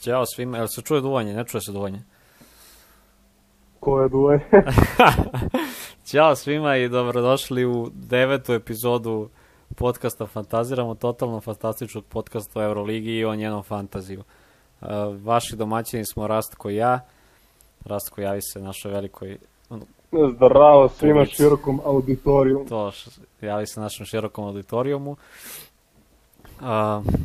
Ćao svima, jel se čuje duvanje? Ne čuje se duvanje. Ko je duje? Ćao svima i dobrodošli u devetu epizodu podcasta Fantaziramo, totalno fantastičnog podcasta o Euroligi i o njenom fantaziju. Uh, vaši domaćini smo Rastko i ja. Rastko javi se našoj velikoj Zdravo svima Publici. širokom auditorijumu. to javi se našem širokom auditorijumu. Uh,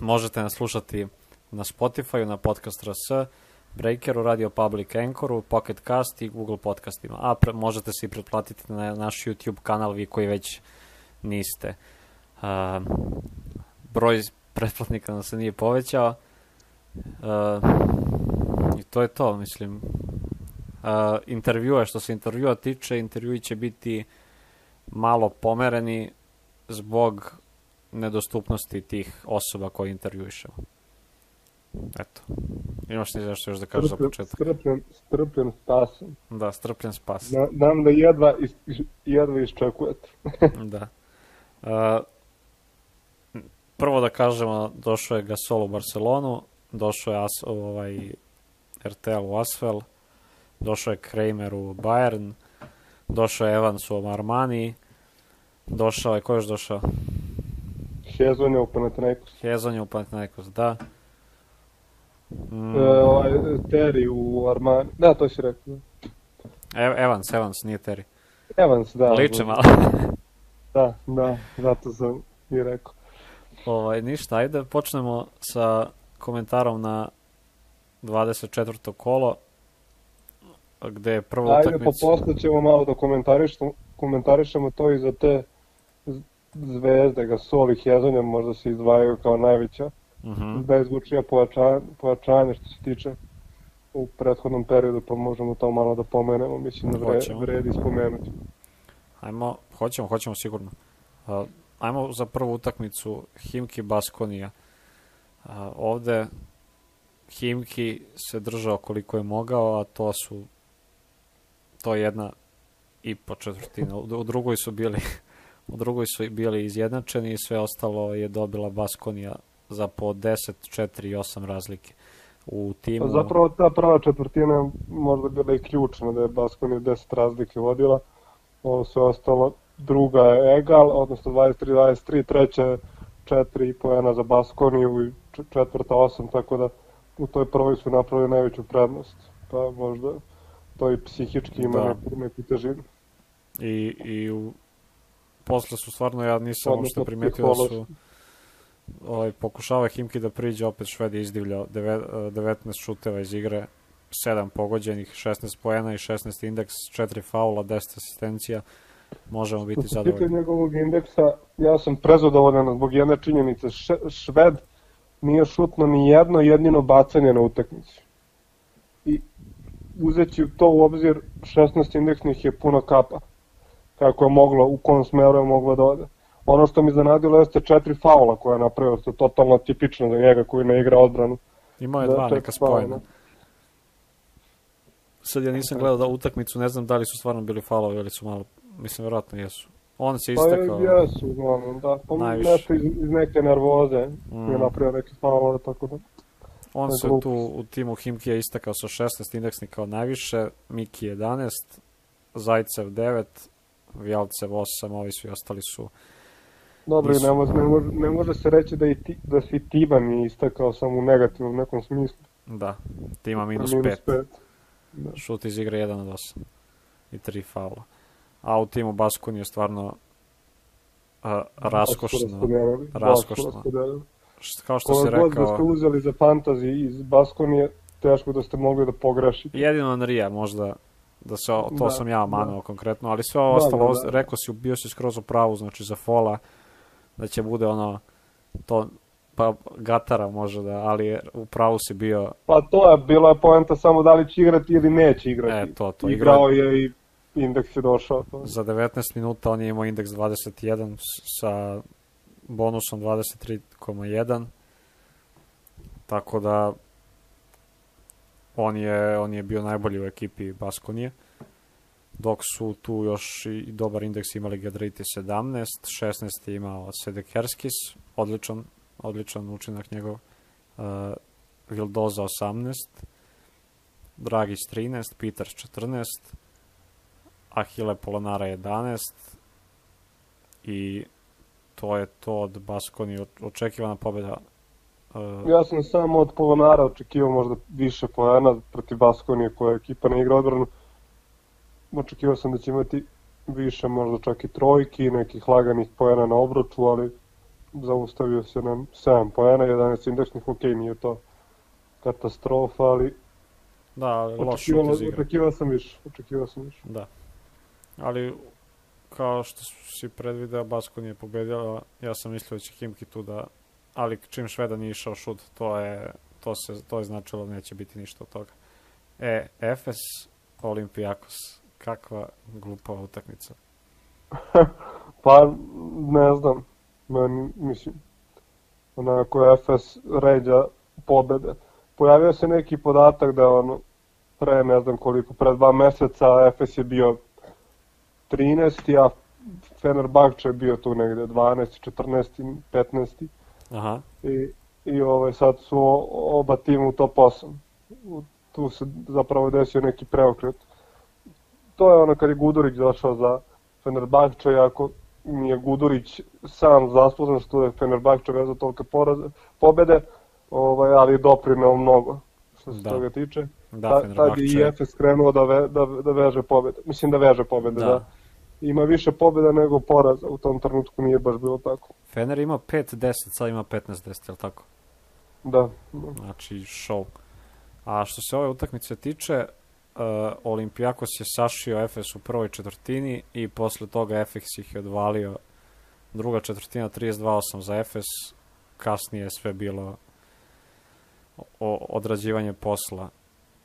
možete nas slušati na Spotify, na Podcast RS, Breakeru, Radio Public Anchoru, Pocket Cast i Google podcastima. A pre, možete se i pretplatiti na naš YouTube kanal, vi koji već niste. Uh, broj pretplatnika nam se nije povećao. Uh, I to je to, mislim. Uh, intervjua, što se intervjua tiče, intervjui će biti malo pomereni zbog nedostupnosti tih osoba koje intervjuišemo. Eto. Imaš ti nešto još da kažeš za početak? strpljen, strpljen spasom. Da, strpljen spas. Na, nam da jedva, is, jedva iščekujete. da. Uh, prvo da kažemo, došao je Gasol u Barcelonu, došao je As, ovaj, RTL u Asvel, došao je Kramer u Bayern, došao je Evans u Armani, došao je, ko je još došao? Hezon je u Panathinaikos. Hezon je u Panathinaikos, da. Mm, E, ovaj, Terry u Armani. Da, to si rekao. Ev- Evans, Evans, nije Terry. Evans, da. Liče malo. Da, da, zato sam i rekao. ovaj, ništa, ajde počnemo sa komentarom na 24. kolo, gde je prva Ajde, pa utakmica. posle ćemo malo da komentarišemo, komentarišemo to i za te zvezde, Gasol i Hezonja možda se izdvajaju kao najveća Mhm. bezvučnija pojačanja, pojačanja što se tiče u prethodnom periodu, pa možemo to malo da pomenemo, mislim da vre, vredi spomenuti. Ajmo, hoćemo, hoćemo sigurno. Uh, ajmo za prvu utakmicu Himki Baskonija. Uh, ovde Himki se držao koliko je mogao, a to su to je jedna i po četvrtina. U, u drugoj su bili u drugoj su bili izjednačeni i sve ostalo je dobila Baskonija za po 10, 4 i 8 razlike. U timu Pa zapravo ta prva četvrtina možda bila i ključna, da je Baskoni 10 razlike vodila, ovo sve ostalo, druga je egal, odnosno 23-23, treća je 4 poena za Baskoniju i četvrta 8, tako da u toj prvoj su napravili najveću prednost, pa možda to i psihički ima Da. neku, neku težinu. i, i u, posle su stvarno, ja nisam uopšte primetio da su. Ovaj, pokušava Himki da priđe, opet Šved je izdivljao deve- eh, 19 šuteva iz igre, 7 pogođenih, 16 poena i 16 indeks, 4 faula, 10 asistencija, možemo biti Što se zadovoljni. njegovog indeksa, ja sam prezadovoljan zbog jedne činjenice. Šved nije šutno ni jedno jedino bacanje na utakmici. I uzeći to u obzir, 16 indeksnih je puno kapa. Kako je moglo, u kom smeru je moglo da ode. Ono što mi zanadilo jeste četiri faula koje je napravio, što je totalno tipično za njega koji ne igra odbranu. Imao je Da, dva neka spojena. Sad ja nisam gledao da utakmicu, ne znam da li su stvarno bili faulovi ili su malo, mislim, verovatno jesu. On se Pa istakao, jesu, uglavnom, da. Pa Najviše. nešto iz, iz neke nervoze Mm. je napravio neke faula, tako da. on se tu u timu Himki je istakao sa 16 indeksnih kao najviše, Miki 11, Zajcev 9, Vjalcev 8, ovi svi ostali su Dobro, Nisu. ne može, ne, može, ne može se reći da, i ti, da si Tiban i istakao samo u negativnom nekom smislu. Da, tima minus, Minus 5. pet. Da. Šut iz igre 1 od 8. I 3 faula. A u timu Baskun je stvarno a, raskošno. raskošno. Kao što Koga si god da ste rekao, uzeli za fantasy iz Baskonije, teško da ste mogli da pogrešite. jedino Anrija možda da se, to Da, sam ja manuo da. konkretno, ali sve ovo Da, ostalo, da, da. rekao si, bio si skroz u pravu, znači za fola, da će bude ono, to, pa Gatara može da, ali u pravu si bio, Pa to je bila je poenta samo da li će igrati ili neće igrati. e, to, to, Igrao je i indeks je došao. To. za 19 minuta on je imao indeks 21 s- sa bonusom 23,1 tako da on je, on je bio najbolji u ekipi Baskonije dok su tu još i dobar indeks imali Gadriti 17 16 je imao Sedekerskis odličan, odličan učinak njegov uh, Vildoza 18, Dragić 13, Peters 14, Ahile Polonara 11 i to je to od Baskoni očekivana pobjeda. Uh, ja sam samo od Polonara očekivao možda više poena protiv Baskonije koja ekipa ne igra odbranu. Očekivao sam da će imati više možda čak i trojki, nekih laganih poena na obroču, ali zaustavio se na 7 poena, 11 indeksnih, ok, nije to katastrofa, ali Da, ali loš. Očekivao sam više, očekivao sam više. Da. Ali, kao što si predvideo, Basko nije pobedila, ja sam mislio da će Kimki tu da... Ali čim Šveda nije išao šut, to je, to se, to je značilo da neće biti ništa od toga. E, Efes, Olimpijakos, kakva glupa utakmica. pa, ne znam, meni, mislim, onako Efes ređa pobede pojavio se neki podatak da ono, pre ne znam koliko, pre dva meseca Efes je bio 13. a Fenerbahče je bio tu negde 12. 14. 15. Aha. I, i ovaj, sad su oba tima u top 8. Tu se zapravo desio neki preokret. To je ono kad je Gudurić došao za Fenerbahče, ako nije Gudurić sam zaslužan što je Fenerbahče vezao tolike poraze, pobede, ovaj, ali doprineo mnogo što se da. toga tiče. Da, Ta, tad je i Efes krenuo da, ve, da, da veže pobede. Mislim da veže pobede, da. da. Ima više pobeda nego poraza, u tom trenutku nije baš bilo tako. Fener ima 5-10, sad ima 15-10, je li tako? Da, da. Znači, show. A što se ove utakmice tiče, uh, Olimpijakos je sašio Efes u prvoj četvrtini i posle toga Efes ih je odvalio druga četvrtina 32-8 za Efes, kasnije sve bilo o odrađivanje posla.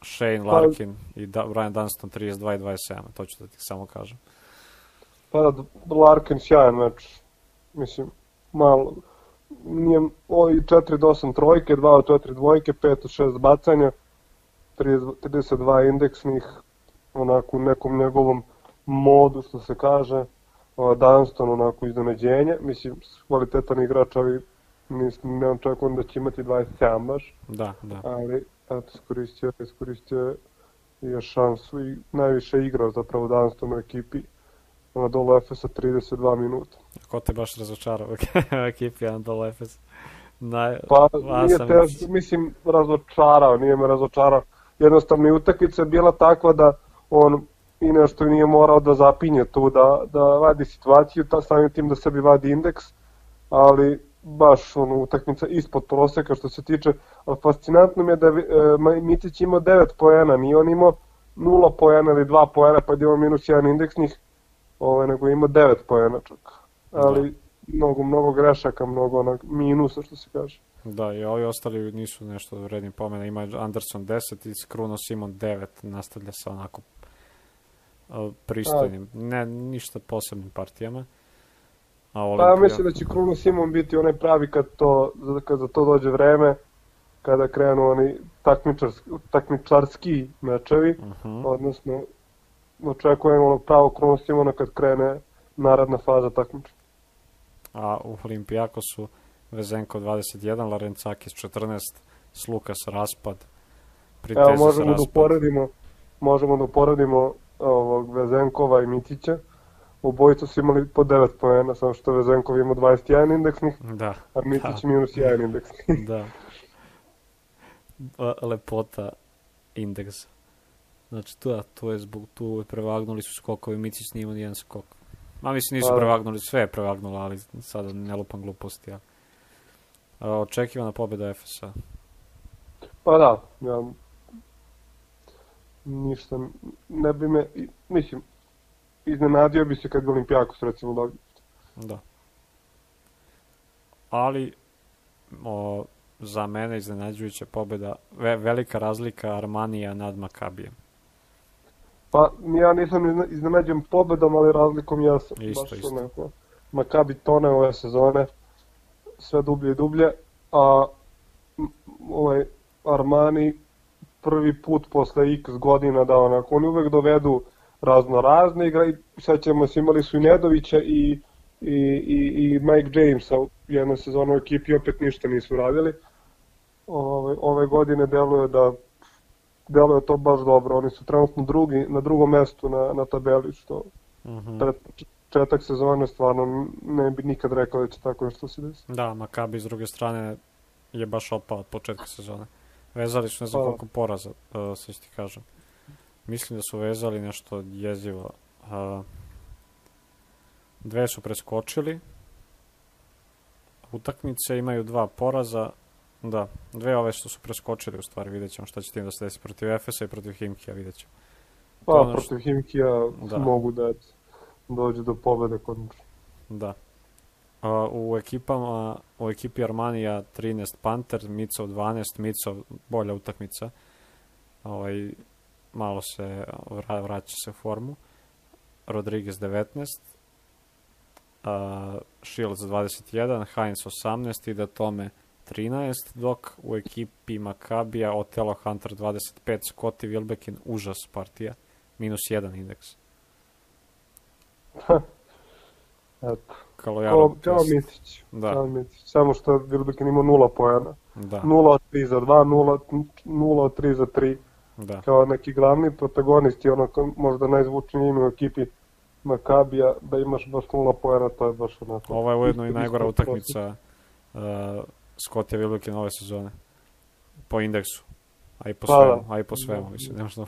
Shane pa- Larkin pa, i da, Brian Dunston 32 i 27, to ću da ti samo kažem. Pa da, Larkin sjajan meč. Mislim, malo, nije, ovi 4 do 8 trojke, 2 od 4 dvojke, 5 od 6 bacanja, 32 indeksnih, onako u nekom njegovom modu, što se kaže, Dunston onako iznenađenje, mislim, kvalitetan igrač, ali mislim, ne očekujem da će imati 27 baš. Da, da. Ali, eto, iskoristio, iskoristio je šansu i najviše igrao zapravo danas tom ekipi na dole Efesa 32 minuta. Ko te baš razočarao u ekipi Anadolu Efes? Naj... Pa nije te, mislim, razočarao, nije me razočarao. Jednostavno i utakmica je bila takva da on i nešto nije morao da zapinje tu, da, da vadi situaciju, ta samim tim da sebi vadi indeks, ali baš ono, utakmica ispod proseka što se tiče, ali fascinantno mi je da je e, Micić imao 9 poena, nije on imao 0 poena ili 2 poena, pa je imao minus 1 indeksnih, ovaj, nego je imao 9 poena čak. Ali da. mnogo, mnogo grešaka, mnogo onak minusa što se kaže. Da, i ovi ostali nisu nešto vredni pomena. Ima Anderson 10 i Skruno Simon 9, nastavlja sa onako uh, pristojnim, ne, ništa posebnim partijama. A Olimpija... Pa ja mislim da će Kruno Simon biti onaj pravi kad, to, kad za to dođe vreme, kada krenu oni takmičarski, takmičarski mečevi, uh mhm. -huh. odnosno očekujemo onog pravog Kruno Simona kad krene naredna faza takmiča. A u Olimpijakosu Vezenko 21, Larencakis 14, Slukas raspad, Evo, možemo da uporedimo, možemo da uporedimo ovog Vezenkova i Mitića obojica su imali po 9 poena, samo što Vezenkov ima 21 indeksnih, da. a Mitić da. minus 1 indeksnih. da. Lepota indeksa. Znači, tu, tu je zbog, tu prevagnuli su skokovi, Micić nije imao nijedan skok. Ma mislim nisu pa, da. prevagnuli, sve je prevagnulo, ali sada ne lupam gluposti. Ja. Očekivana pobjeda Efesa. Pa da, ja ništa, ne bi me, mislim, iznenadio bi se kad bi Olimpijakos recimo dobio. Da. Ali o, za mene iznenađujuća pobeda, ve, velika razlika Armanija nad Makabijem. Pa ja nisam iznenađen pobedom, ali razlikom ja sam. Isto, baš isto. Makabi tone ove sezone, sve dublje i dublje, a ovaj Armani prvi put posle x godina da onako, oni uvek dovedu razno razne igra i sad ćemo se imali su i Nedovića i, i, i, i Mike Jamesa u jednoj sezonu u ekipi opet ništa nisu radili ove, ove godine deluje da deluje to baš dobro. Oni su trenutno drugi, na drugom mestu na, na tabeli, što Mm -hmm. Pred četak sezone stvarno ne bi nikad rekao da će tako nešto se desi. Da, Makabi s druge strane je baš opao od početka sezone. Vezali su ne znam Pa da. koliko poraza, uh, sve ti kažem. Mislim da su vezali nešto jezivo. Uh, dve su preskočili. Utakmice imaju dva poraza. Da, dve ove što su preskočili u stvari, vidjet ćemo šta će tim da se desi protiv Efesa i protiv Himkija, vidjet ćemo. Pa, ono što- protiv Himkija Da. mogu da dođe do pobede konačno. Da. A, u ekipama, u ekipi Armanija 13 Panter, Micov 12, Micov bolja utakmica. Ovaj, malo se vra, vraća se u formu. Rodriguez 19, a, Shields 21, Heinz 18 i da tome 13, dok u ekipi Makabija Otelo Hunter 25, Scotty Wilbekin, užas partija, minus 1 indeks. Eto. Kao, kao test. Mitić. Da, Kao Mitić. Samo što Wilbekin ima nula poena. da, 0 od 3 za 2, 0, 0 od 3 za 3. da. Kao neki glavni protagonisti, ono kao možda najzvučniji ime u ekipi Makabija, da imaš baš nula poena, to je baš onako... Ovo je ujedno i najgora utakmica uh, Scottija Wilbekin ove sezone. Po indeksu. A i po Pa svemu. da. A i po svemu, Da. mislim, nema što...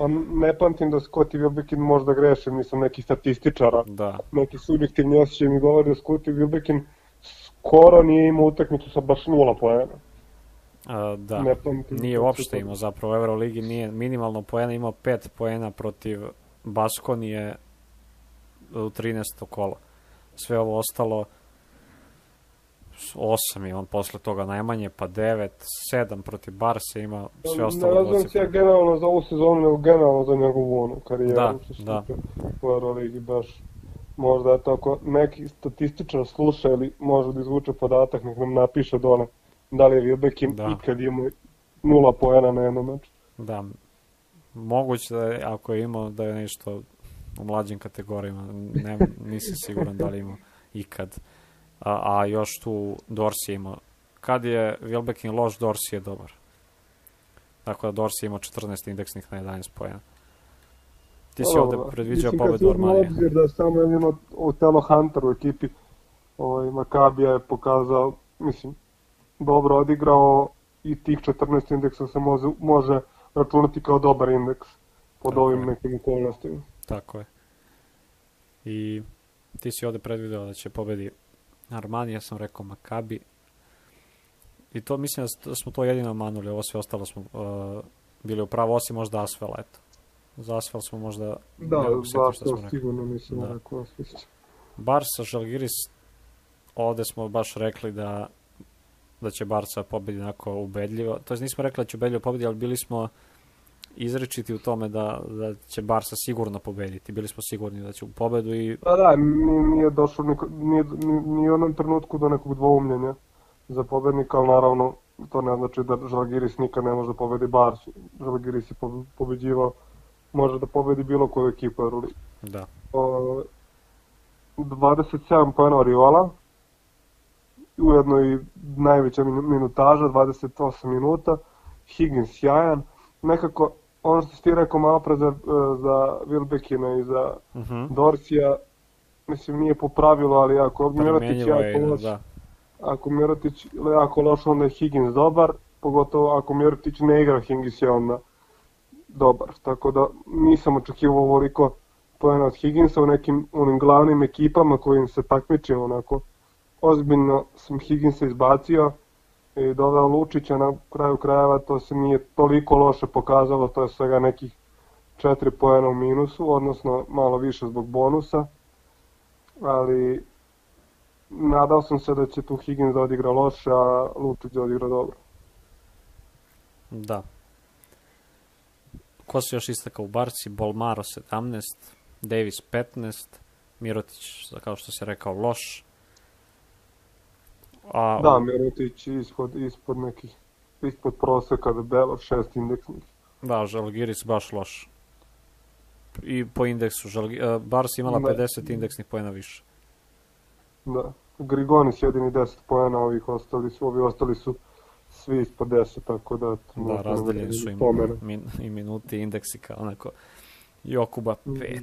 Pa ne pamtim da Scotty Wilbekin možda greše, nisam neki statističara. Da, Neki subjektivni osjećaj mi govori da Scotty Wilbekin skoro nije imao utakmicu sa baš nula poena. a, da. Ne pamtim. Nije kako uopšte imao zapravo u Euroligi, nije minimalno poena, imao 5 poena protiv Baskonije u 13. kolo. Sve ovo ostalo 8 je on posle toga najmanje, pa 9, 7 protiv Barse ima sve Ne ostalo razumijem se ja generalno za ovu sezonu, nego generalno za njegovu onu karijeru. Da, da. U Euroligi baš možda eto ako neki statističar sluša ili može da izvuče podatak, nek nam napiše dole da li je Wilbekin Da. ikad imao nula poena na jednom meču. Da, moguće da je, ako je imao da je nešto u mlađim kategorijama, ne, nisam siguran da li imao ikad. A, a još tu Dorsi je imao. Kad je Wilbekin loš, Dorsi je dobar. Tako da Dorsi je imao 14 indeksnih na 11 pojena. Ti si ovde predviđao mislim, pobedu u Armanije. obzir da samo jedino Otelo Hunter u ekipi ovaj, Makabija je pokazao, mislim, dobro odigrao i tih 14 indeksa se može, može računati kao dobar indeks pod Tako ovim je. nekim okolnostima. Tako je. I ti si ovde predvideo da će pobedi Armani, ja sam rekao Makabi. I to mislim da da smo to jedino manuli, ovo sve ostalo smo uh, bili upravo, osim možda Asfela, eto. Za Asfel smo možda... Da, to rekli. sigurno nisam Da. rekao osjećaj. Barsa, Žalgiris, ovde smo baš rekli da da će Barca pobedi onako ubedljivo. To jest nismo rekli da će ubedljivo pobedi, ali bili smo izrečiti u tome da, da će Barsa sigurno pobediti. Bili smo sigurni da će u pobedu i Pa da, nije, nije došlo niko, nije, ni, ni u onom trenutku do nekog dvoumljenja za pobednika, ali naravno to ne znači da Žalgiris nikad ne može da pobedi Barsu. Žalgiris je pobe- pobeđivao, može da pobedi bilo koju ekipu Euroligi. da. O, 27 pojena Oriola, ujedno i najveća minu- minutaža, 28 minuta, Higgins sjajan, nekako ono što si ti rekao malo pre za, za Wilbekina i za Uh -huh. Dorsija, mislim nije po pravilu, ali ako Mirotić Promenjivo je, jako loš, da. ako Mirotić jako loš, onda je Higgins dobar, pogotovo ako Mirotić ne igra, Higgins je onda dobar. Tako da nisam očekivao ovoliko poena od Higginsa u nekim onim glavnim ekipama kojim se takmiči onako. Ozbiljno sam Higginsa izbacio i doveo Lučića na kraju krajeva, to se nije toliko loše pokazalo, to je svega nekih 4 poena u minusu, odnosno malo više zbog bonusa, ali nadao sam se da će tu Higgins da odigra loše, a Lučić da odigra dobro. Da. Ko se još istakao u Barci? Bolmaro 17, Davis 15, Mirotić, kao što se rekao, loš. A, Da, Mirotić ispod, ispod nekih, ispod proseka debelo, šest indeksnih. Da, Žalgiris baš loš. I po indeksu, Žalgi, uh, Bars imala Da. 50 indeksnih pojena više. Da. Grigonis jedini 10 poena, ovih ostali su, ovi ostali su svi ispod 10, tako da... Da, razdeljeni su im pomene. min, i minuti i indeksi kao onako Jokuba 5.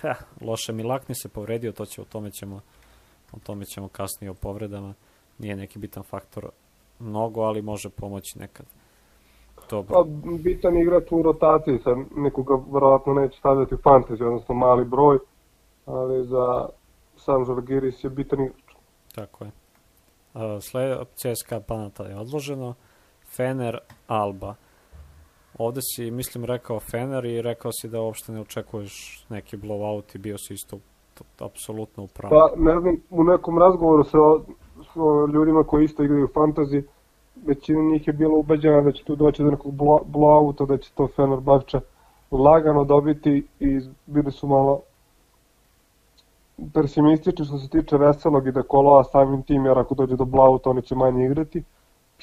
Ha, loše Milakni se povredio, to će, o tome ćemo o tome ćemo kasnije o povredama. Nije neki bitan faktor mnogo, ali može pomoći nekad. Dobro. Pa, bitan igrač u rotaciji, sad nikoga verovatno neće stavljati u fantasy, odnosno mali broj, ali za sam Žalgiris je bitan igrač. Tako je. Uh, sled, CSKA Panata je odloženo. Fener, Alba. Ovde si, mislim, rekao Fener i rekao si da uopšte ne očekuješ neki blowout i bio si isto to, apsolutno upravo. Pa, ne znam, u nekom razgovoru sa, sa ljudima koji isto igraju fantasy, većina njih je bila ubeđena da će tu doći do nekog blowouta, da će to Fenerbahče lagano dobiti i bili su malo pesimistični što se tiče Veselog i Dekolova samim tim, jer ako dođe do blowouta oni će manje igrati.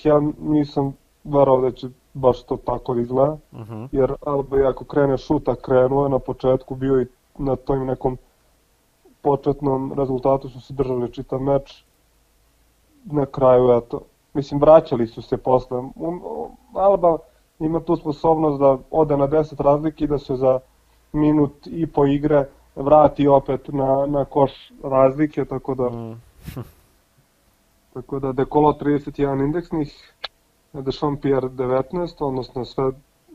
Ja nisam verao da će baš to tako da izgleda, uh Mhm. -huh. jer Alba ako krene šuta, krenuo je na početku, bio i na tom nekom početnom rezultatu su se držali čitav meč. Na kraju, eto, mislim, vraćali su se posle. Alba ima tu sposobnost da ode na 10 razlike i da se za minut i po igre vrati opet na, na koš razlike, tako da Mm. tako da Dekolo 31 indeksnih, Dešon Pierre 19, odnosno sve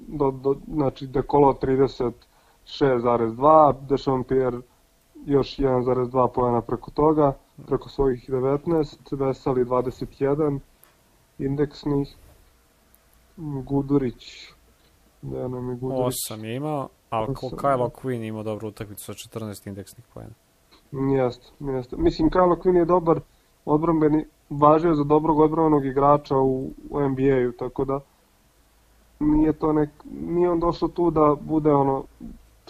do, do, znači Dekolo 36,2, Dešon Pierre još 1,2 pojena preko toga, preko svojih 19, Veseli 21 indeksnih, Gudurić, da nam je Gudurić. 8 je imao, a Osam, Kylo Quinn imao dobru utakmicu sa 14 indeksnih pojena. Jeste, jeste. Mislim, Kyle Quinn je dobar odbrambeni, važio za dobrog odbrambenog igrača u, u NBA-u, tako da nije to nek, nije on došao tu da bude ono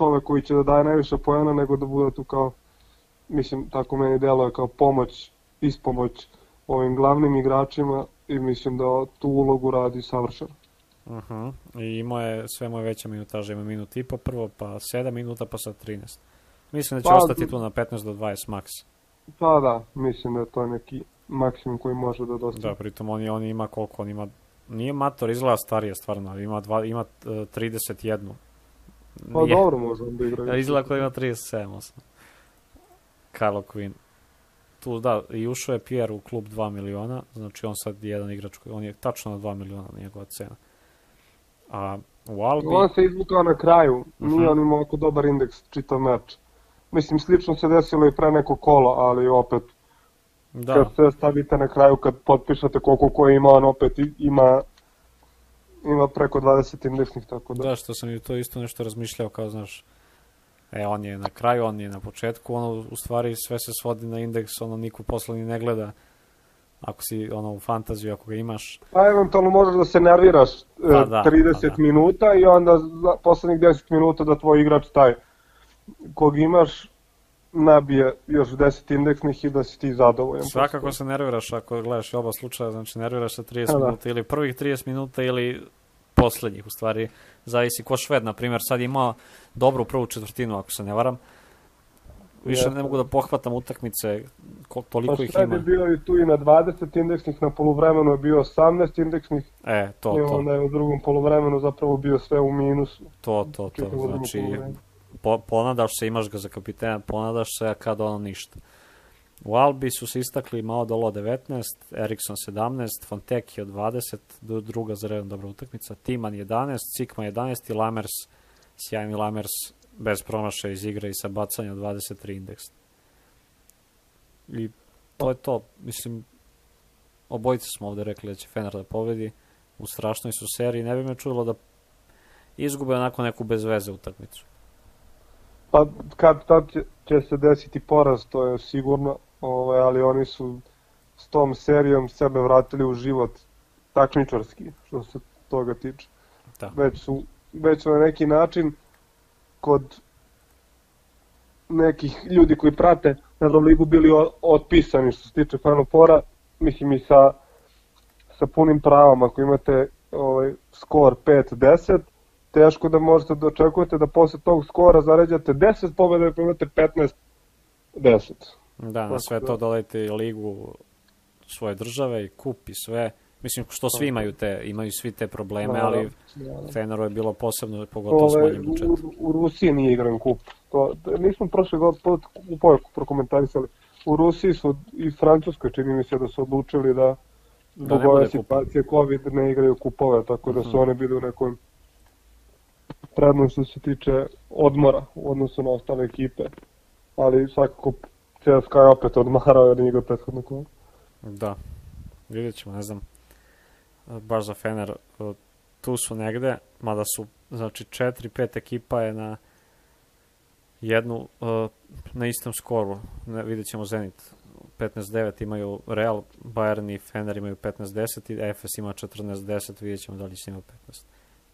čovek koji će da daje najviše pojena, nego da bude tu kao, mislim, tako meni deluje kao pomoć, ispomoć ovim glavnim igračima i mislim da tu ulogu radi savršeno. Uh -huh. I imao je sve moje veća minutaža, ima minut i po prvo, pa 7 minuta, pa sad 13. Mislim da će Pa, ostati tu na 15 do 20 maks. Pa da, mislim da je to neki maksimum koji može da dostaje. Da, pritom on, on ima koliko, on ima, nije Mator, izgleda starije stvarno, ali ima, dva, ima uh, 31. Pa Nije. dobro može on da igra. Ja, izgleda kao ima 37, 8. Kylo Quinn. Tu, da, i ušao je Pierre u klub 2 miliona, znači on sad jedan igrač, koji- on je tačno na 2 miliona njegova cena. A u Albi... On se izvukao na kraju, nije Mhm. on imao oko dobar indeks čitav meč. Mislim, slično se desilo i pre neko kolo, ali opet, Da, kad sve stavite na kraju, kad potpišete koliko ko ima, on opet ima ima preko 20 indeksnih, tako da. Da, što sam i to isto nešto razmišljao, kao znaš, e, on je na kraju, on je na početku, ono, u stvari sve se svodi na indeks, ono, niko posle ni ne gleda, ako si, ono, u fantaziju, ako ga imaš, Pa eventualno možeš da se nerviraš e, Pa da, 30 pa da. minuta i onda za poslednjih 10 minuta da tvoj igrač taj kog imaš nabije još 10 indeksnih i da si ti zadovoljan. svakako se nerviraš ako gledaš i oba slučaja, znači nerviraš se 30 Pa da. minuta ili prvih 30 minuta ili poslednjih, u stvari, zavisi ko Šved, na primjer, sad je imao dobru prvu četvrtinu, ako se ne varam, više Jeste. ne mogu da pohvatam utakmice, ko, toliko Pa ih ima. je bio i tu i na 20 indeksnih, na poluvremenu je bio 18 indeksnih E, to, i to. onda je u drugom poluvremenu zapravo bio sve u minusu. To, to, to. Znači. Po, ponadaš se, imaš ga za kapitena, ponadaš se, a kada ono ništa. U Albi su se istakli Mao Dolo 19, Eriksson 17, Fonteki od 20, do- druga za redom dobra utakmica, Timan 11, Cikma 11 i Lamers, sjajni Lamers bez promašaja iz igre i sa bacanja 23 indeks. I to je to. Mislim, obojice smo ovde rekli da će Fener da pobedi. U strašnoj su seriji. Ne bi me čudilo da izgube onako neku bez veze utakmicu. Pa kad tad će, se desiti poraz, to je sigurno, ovaj, ali oni su s tom serijom sebe vratili u život takmičarski, što se toga tiče. Da. Već su, već su na neki način kod nekih ljudi koji prate Euroligu bili otpisani što se tiče Final Fora, mislim i sa, sa punim pravom, ako imate ovaj, skor 5-10, teško da možete da očekujete da posle tog skora zaređate 10 pobjeda i imate 15-10. Da, na sve da. to dodajte i ligu svoje države i kup i sve Mislim, što svi imaju te, imaju svi te probleme, Da, ali da, da. Feneru je bilo posebno, pogotovo s Ove, manjim u, budžetom. u Rusiji nije igran kup. To, to- nismo prošle god pod kupove prokomentarisali. U Rusiji su i Francuskoj čini mi se da su odlučili da zbog ne ove situacije COVID ne igraju kupove, tako da su Mhm. oni bili u nekoj prednosti što se tiče odmora u odnosu na ostale ekipe. Ali svakako CSKA je opet odmarao nije igrao prethodno kolo. Da, vidjet ćemo, ne znam, baš za Fener, tu su negde, mada su, znači, 4-5 ekipa je na jednu, e, na istom skoru, ne, vidjet ćemo Zenit, 15-9 imaju Real, Bayern i Fener imaju 15-10 i Efes ima 14-10, vidjet ćemo da li će ima 15.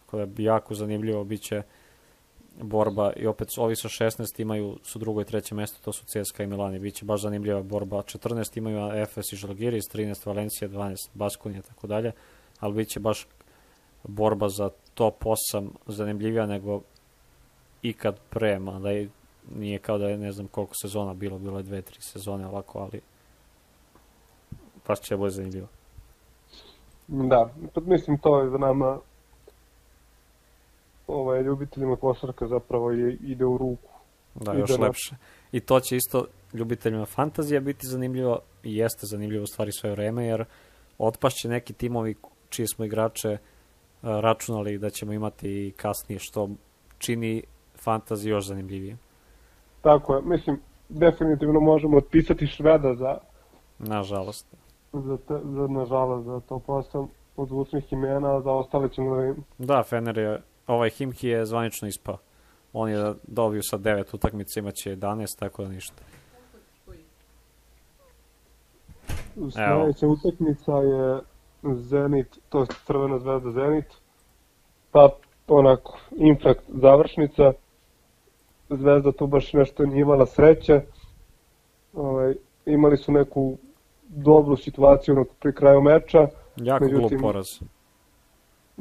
Tako da je jako zanimljivo, bit će borba i opet ovi sa 16 imaju su drugo i treće mesto, to su CSKA i Milani. Biće baš zanimljiva borba. 14 imaju Efes i Žalgiris, 13 Valencija, 12 Baskonija, tako dalje. Ali bit će baš borba za top 8 zanimljivija nego ikad pre, mada i nije kao da je ne znam koliko sezona bilo, bilo je dve, tri sezone ovako, ali baš će bude zanimljivo. Da, mislim to je za nama ovaj, ljubiteljima košarka zapravo je, ide u ruku. Da, Ide još na- lepše. I to će isto ljubiteljima fantazija biti zanimljivo i jeste zanimljivo u stvari sve vreme, jer otpašće neki timovi čije smo igrače e, računali da ćemo imati kasnije, što čini fantaziju još zanimljivije. Tako je, mislim, definitivno možemo otpisati Šveda za, Nažalost. za, te, za nažalost, za to posao od zvučnih imena, a za ostale ćemo da im... Da, Fener je, ovaj Himki je zvanično ispao. On je dobio sa 9 utakmica, imaće 11, tako da ništa. Sljedeća utakmica je Zenit, to je Crvena zvezda Zenit, pa onako, infakt završnica, Zvezda tu baš nešto nije imala sreće, ovaj, imali su neku dobru situaciju pri kraju meča, Jako Međutim- glup poraz.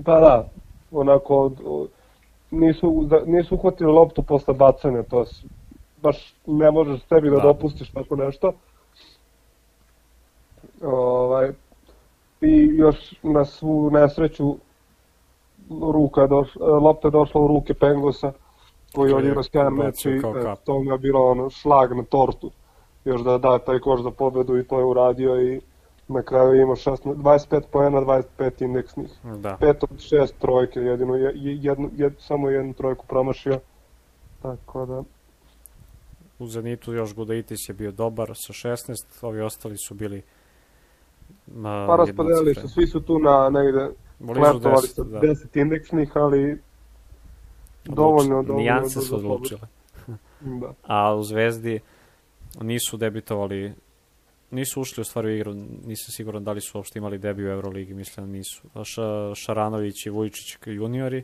Pa da, onako, nisu, nisu uhvatili loptu posle bacanja, to s- baš ne možeš sebi da, Da. dopustiš tako nešto. Ovaj, I još na svu nesreću ruka je doš, lopta je došla u ruke Pengosa, koji je je odigrao sjajan meč i to mu je bilo ono šlag na tortu. Još da da taj koš za pobedu i to je uradio i na kraju je imao 16, 25 poena, 25 indeksnih Da. pet od šest trojke, jedino je, je- jednu, jed, samo jednu trojku promašio. Tako da, U Zenitu još Gudaitis je bio dobar sa 16, ovi ostali su bili ma, pa raspodelili su, svi su tu na negde, letovali 10, sa da. 10 indeksnih, ali dovoljno, dovoljno. Nijanse da- su da odlučile. Da. A u Zvezdi nisu debitovali, nisu ušli u stvari u igru, nisam siguran da li su uopšte imali debi u Euroligi, mislim da nisu. Ša, Šaranović i Vujčić juniori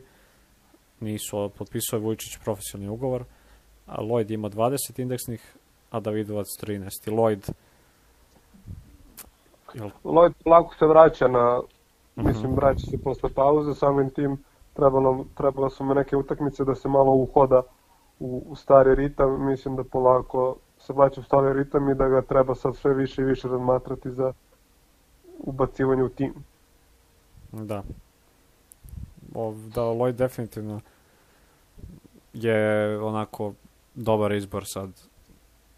nisu, potpisao je Vujčić profesionalni ugovor, a Lloyd ima 20 indeksnih, a Davidovac 13. I Lloyd jel, Lloyd lako se vraća na, Mhm. mislim, vraća se posle pauze, samim tim trebalo, trebalo su me neke utakmice da se malo uhoda u, u stari ritam, mislim da polako se vraća u stari ritam i da ga treba sad sve više i više razmatrati za ubacivanje u tim. Da. O, da, Lloyd definitivno je onako dobar izbor sad.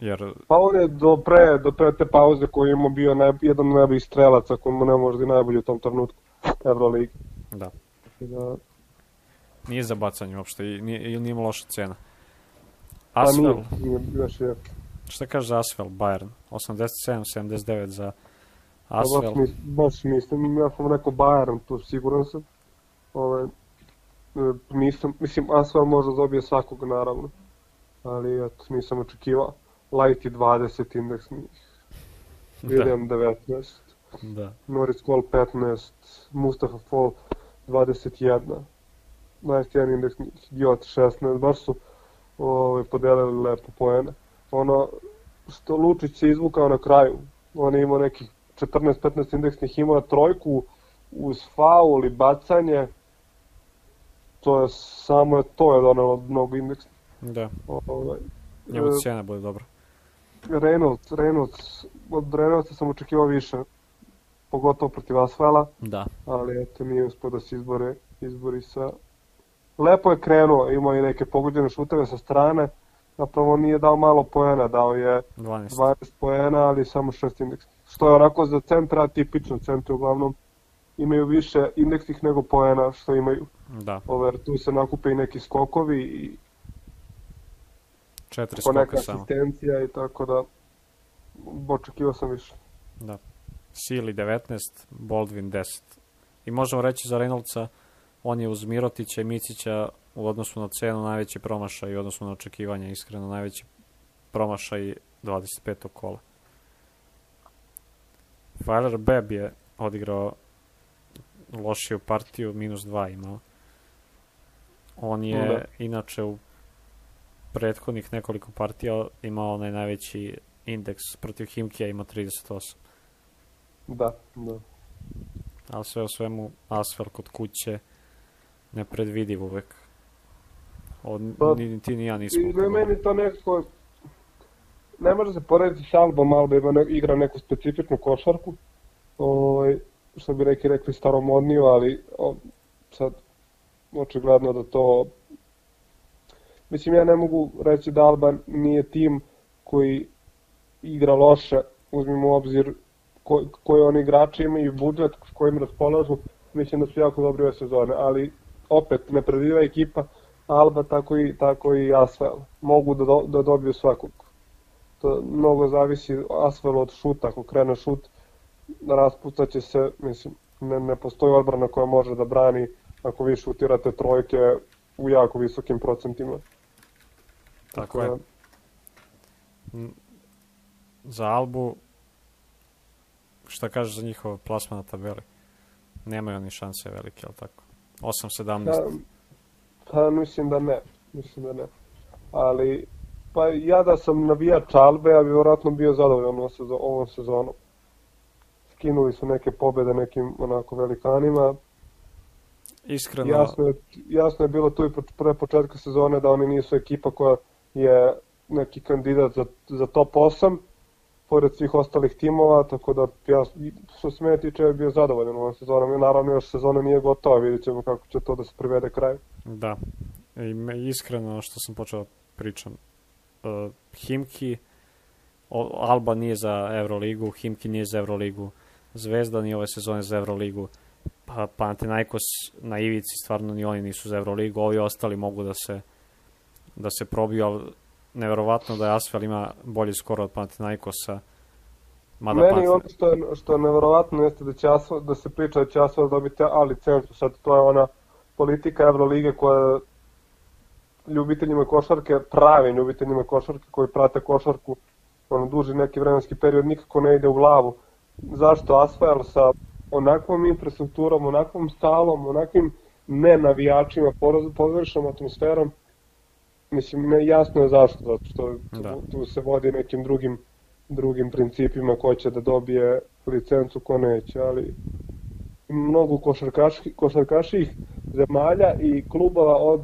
Jer, Pa on je do pre, do pre te pauze koji je imao bio naj, jedan od najboljih strelaca, koji mu ne možda i najbolji u tom trenutku Euroligi. da, Da, nije za bacanje uopšte i nije, i nije ima loša cena. pa Asvel, nije, nije baš je. Šta kaže za Asvel, Bayern? 87-79 za Pa baš, Asvel. mis, baš mislim, ja sam rekao Bayern, tu siguran sam. Ove, e, nisam, mislim, Asvel može da dobije svakog naravno. Ali eto, nisam očekivao. Light je 20 indeksnih, Da, William 19. da. Norris Cole 15, Mustafa Fall 21, 21 indeks, Giot 16, baš su ovaj, podelili lepo poene. Ono što Lučić se izvukao na kraju, on je imao nekih 14-15 indeksnih, imao je trojku uz faul i bacanje, to je samo je to je donelo mnogo indeksnih. Da, Ovaj, njemu e, cena bude dobra. Reynolds, Reynolds, od Reynoldsa sam očekivao više. pogotovo protiv Asfala, Da. ali eto nije uspio da se izbore, izbori sa... Lepo je krenuo, imao i neke pogođene šuteve sa strane, zapravo nije dao malo poena, dao je 12. 12 poena, ali samo 6 indeks. Što je onako za centra tipično, centri uglavnom imaju više indeksnih nego poena što imaju. Da. Over, tu se nakupe i neki skokovi i Četiri skoka samo. asistencija i tako da očekivao sam više. Da. Sili 19, Baldwin 10. I možemo reći za Reynoldsa, on je uz Mirotića i Micića u odnosu na cenu najveći promašaj i u odnosu na očekivanja, iskreno najveći promašaj 25. kola. Tyler Bebb je odigrao lošiju partiju, minus 2 imao. On je Da. inače u prethodnih nekoliko partija imao onaj najveći indeks protiv Himkija ima 38. Da, da. Ali sve u svemu Asfel kod kuće nepredvidiv uvek. Od, Pa, ni, ti ni ja nismo. Ne, meni to nekako... Ne može se porediti s Albom, Alba ima ne, igra neku specifičnu košarku. Ovaj, što bi neki rekli staromodniju, ali o, sad očigledno da to... Mislim, ja ne mogu reći da Alba nije tim koji igra loše, uzmimo u obzir ko, koji oni igrači imaju i budžet s kojim raspolažu, mislim da su jako dobri ove sezone, ali opet nepredvidiva ekipa, Alba tako i, tako i Asvel. Mogu da, do, da dobiju svakog. To mnogo zavisi Asvel od šuta, ako krene šut, raspucaće se, mislim, ne, ne postoji odbrana koja može da brani ako vi šutirate trojke u jako visokim procentima. Tako je. Za Albu, šta kažeš za njihov plasman na tabeli? Nemaju oni šanse velike, ali tako? 8-17. Da, pa mislim da ne, mislim da ne. Ali, pa ja da sam navijač Albe, ja bi vjerojatno bio zadovoljan ovom sezo- ovom sezonom. Skinuli su neke pobede nekim onako velikanima. Iskreno, Jasno je, jasno je bilo tu i pre početka sezone da oni nisu ekipa koja je neki kandidat za, za top 8, pored svih ostalih timova, tako da ja, što se mene tiče, bio zadovoljan ovom sezonom. I naravno još sezona nije gotova, vidjet ćemo kako će to da se privede kraju. Da. I me, iskreno što sam počeo da pričam. Uh, Himki, o, Alba nije za Euroligu, Himki nije za Euroligu, Zvezda nije ove sezone za Euroligu, pa Panathinaikos na ivici stvarno ni oni nisu za Euroligu, ovi ostali mogu da se da se probiju, ali neverovatno da je Asfel ima bolji skor od Panathinaikosa. Mada Meni Panathina- ono što je, što je neverovatno jeste da, će Asfal, da se priča da će Asfal dobiti A licencu, sad to je ona politika Evrolige koja ljubiteljima košarke, pravim ljubiteljima košarke koji prate košarku ono, duži neki vremenski period nikako ne ide u glavu. Zašto Asfal sa onakvom infrastrukturom, onakvom stalom, onakvim ne navijačima, poroz- pozorišnom atmosferom, mislim, ne, jasno je zašto, zato što Da. tu, se vodi nekim drugim drugim principima ko će da dobije licencu, ko neće, ali mnogo košarkaški, košarkaših zemalja i klubova od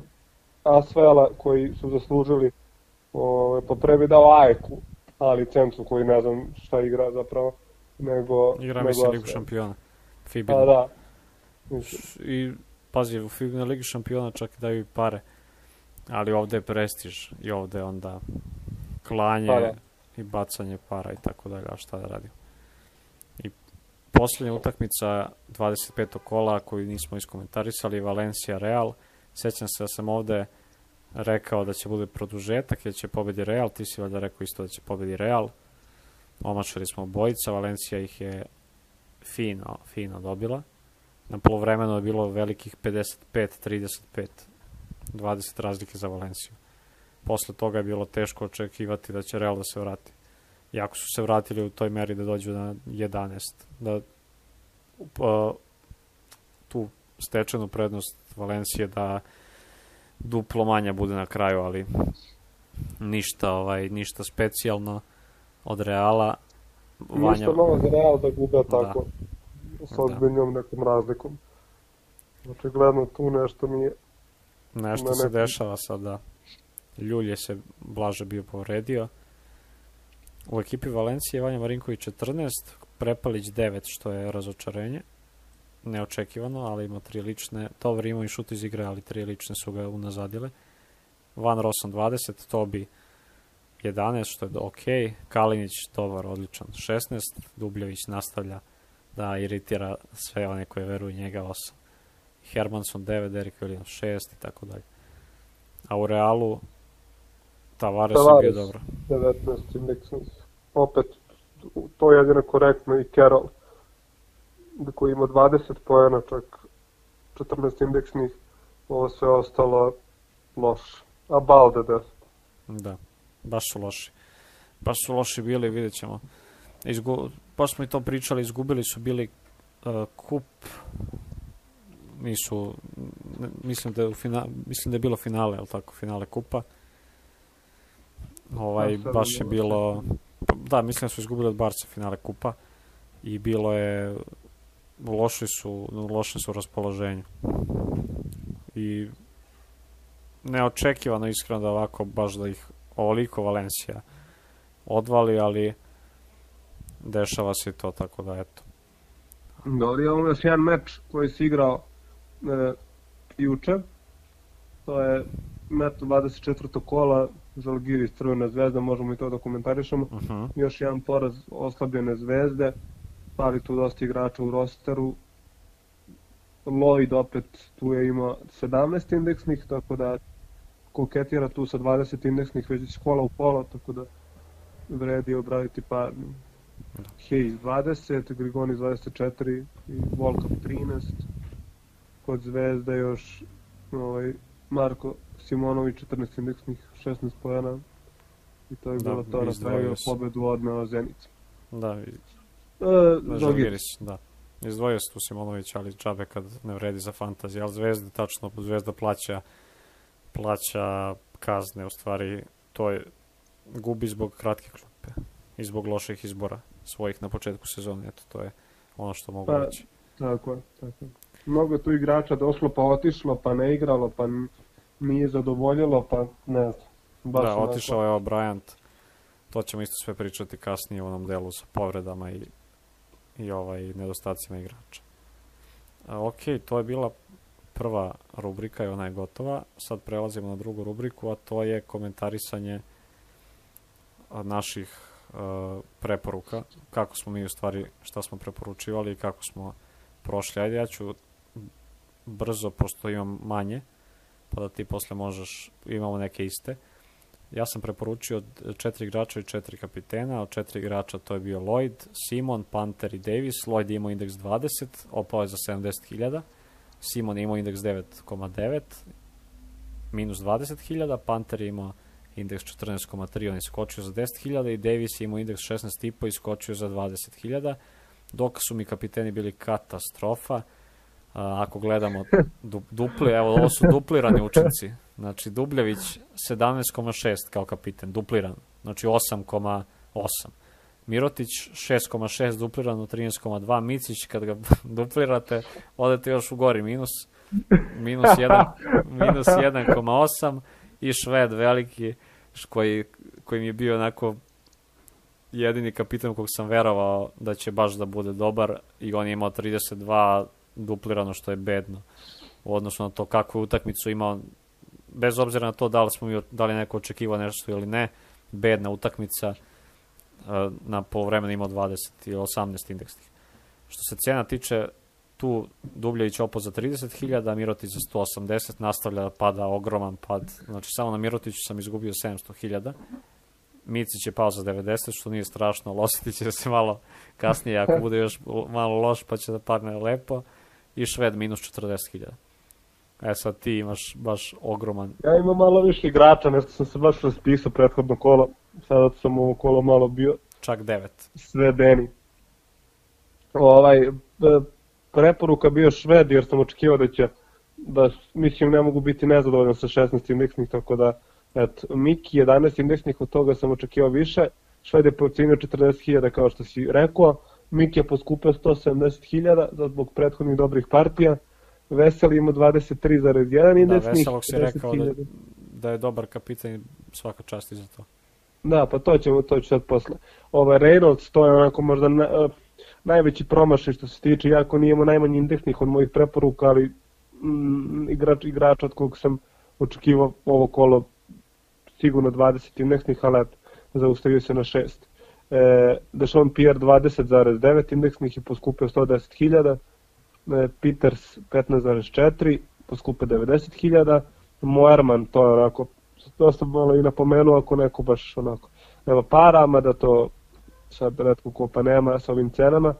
Asvela koji su zaslužili ovaj, pa pre bi dao Ajeku A licencu koji ne znam šta igra zapravo nego Igra nego mi se Ligu šampiona. FIBA. Pa da. Mislim, I pazi, u FIBA na Ligi šampiona čak daju i pare. Ali ovde je prestiž i ovde onda klanje Pa da. i bacanje para i tako dalje, a šta da radim. I posljednja utakmica 25. kola koju nismo iskomentarisali, Valencia Real. Sećam se da sam ovde rekao da će bude produžetak, jer će pobedi Real, ti si valjda rekao isto da će pobedi Real. Omašali smo bojica, Valencija ih je fino, fino dobila. Na polovremenu je bilo velikih 55-35, 20 razlike za Valenciju. Posle toga je bilo teško očekivati da će Real da se vrati. Jako su se vratili u toj meri da dođu na 11, da uh, tu stečenu prednost Valencije da duplo manja bude na kraju, ali ništa ovaj ništa specijalno od Reala. Ništa novo za Real da gube tako sa Da. ozbiljnom nekom razlikom. Očigledno tu nešto nije Nešto se nekom- dešava sada. Ljulje se blaže bio povredio. U ekipi Valencije Vanja Marinković 14, Prepalić 9, što je razočarenje. Neočekivano, ali ima tri lične. Dobar ima i šut iz igre, ali tri lične su ga unazadile. Van Rossum 20, Tobi 11, što je ok. Kalinić, dobar, odličan, 16. Dubljević nastavlja da iritira sve one koje veruju njega 8. Hermanson 9, Derek Williams 6 i tako dalje. A u Realu Tavares, Tavares je bio dobro. 19 indeksnih. Opet, to je jedino korektno i Carroll koji ima 20 pojena, čak 14 indeksnih, ovo sve ostalo loše. A Balde 10. Da, baš su loši. Baš su loši bili, vidjet ćemo. Izgu, baš smo i to pričali, izgubili su bili uh, kup nisu mislim da je u fina, mislim da je bilo finale, al tako, finale kupa. Ovaj baš je bilo da, mislim da su izgubili od Barca finale kupa i bilo je loši su, u lošem su raspoloženju. I neočekivano iskreno da ovako baš da ih ovoliko Valencija odvali, ali dešava se to, tako da eto. Dobro, imamo još jedan meč koji se igrao e, juče. To je meč 24. kola Žalgiris Crvena zvezda, možemo i to da komentarišemo. Uh -huh. Još jedan poraz oslabljene zvezde, pali tu dosta igrača u rosteru. Lloyd opet tu je ima 17 indeksnih, tako da koketira tu sa 20 indeksnih već kola u pola, tako da vredi obraditi. Da. Hayes 20, Grigonis 24 i Volkov 13. Kod Zvezda još ovaj, Marko Simonović 14 indeksnih, 16 pojena. I to je da, bilo to, napravio pobedu odneo Zenica. Da, i... E, Žalgiris, da. Izdvojio se tu Simonović, ali džabe kad ne vredi za fantaziju, ali Zvezda, tačno, Zvezda plaća plaća kazne, u stvari to je gubi zbog kratke klupe i zbog loših izbora svojih na početku sezone, eto to je ono što mogu pa, reći. Tako je, tako je. Mnogo tu igrača došlo pa otišlo, pa ne igralo, pa nije zadovoljilo, pa ne znam. Baš da, otišao je Bryant, to ćemo isto sve pričati kasnije u onom delu sa povredama i, i ovaj nedostacima igrača. A, ok, to je bila prva rubrika i ona je gotova. Sad prelazimo na drugu rubriku, a to je komentarisanje naših uh, preporuka, kako smo mi u stvari, šta smo preporučivali i kako smo prošli. Ajde, ja ću brzo, pošto imam manje, pa da ti posle možeš, imamo neke iste. Ja sam preporučio četiri igrača i četiri kapitena, od četiri igrača to je bio Lloyd, Simon, Panter i Davis. Lloyd je imao indeks 20, opao je za 70.000. Simon je imao indeks 9,9, minus 20.000, Panter je imao indeks 14,3, on je skočio za 10.000 i Davis je imao indeks 16,5 i skočio za 20.000, dok su mi kapiteni bili katastrofa. Ako gledamo du, dupli, evo ovo su duplirani učinci. Znači Dubljević 17,6 kao kapiten, dupliran. Znači 8,8. Mirotić 6,6 duplirano 13,2, Micić kad ga duplirate odete još u gori minus minus 1 minus 1,8 i Šved veliki koji, koji mi je bio onako jedini kapitan kog sam verovao da će baš da bude dobar i on je imao 32 duplirano što je bedno u odnosu na to kakvu utakmicu imao bez obzira na to da li smo mi da li neko očekivao nešto ili ne bedna utakmica na polovremenu imao 20 ili 18 indeksnih. Što se cena tiče, tu Dubljević opo za 30.000, Mirotić za 180, nastavlja da pada ogroman pad. Znači, samo na Mirotiću sam izgubio 700.000. Micić je pao za 90, što nije strašno, Lositi će se malo kasnije, ako bude još malo loš, pa će da padne lepo. I Šved minus 40.000. E sad ti imaš baš ogroman... Ja imam malo više igrača, nešto sam se baš raspisao prethodno kolo. Sada sam ovo kolo malo bio... Čak devet. Sve Deni. Ovaj, e, preporuka bio Šved, jer sam očekivao da će da mislim ne mogu biti nezadovoljan sa 16 indeksnih, tako da eto, Miki 11 indeksnih, od toga sam očekivao više, Šved je pocenio 40.000 kao što si rekao, Miki je poskupio 170.000 zbog prethodnih dobrih partija, Veseli ima 23,1 indeksnih. Da, Veselog si rekao da, da je dobar kapitan svaka čast i za to. Da, pa to ćemo, to ću sad posle. Ovaj Reynolds, to je onako možda, ne, najveći promašaj što se tiče, jako nije imao najmanji indeksnih od mojih preporuka, ali mm, igrač, igrač od kog sam očekivao ovo kolo sigurno 20 indeksnih, ali zaustavio se na 6. E, Dešon Pierre 20,9 indeksnih je poskupio 110.000, e, Peters 15,4 poskupe 90.000, Moerman to je onako dosta malo i napomenuo ako neko baš onako nema para, mada to sad redko ko pa nema sa ovim cenama,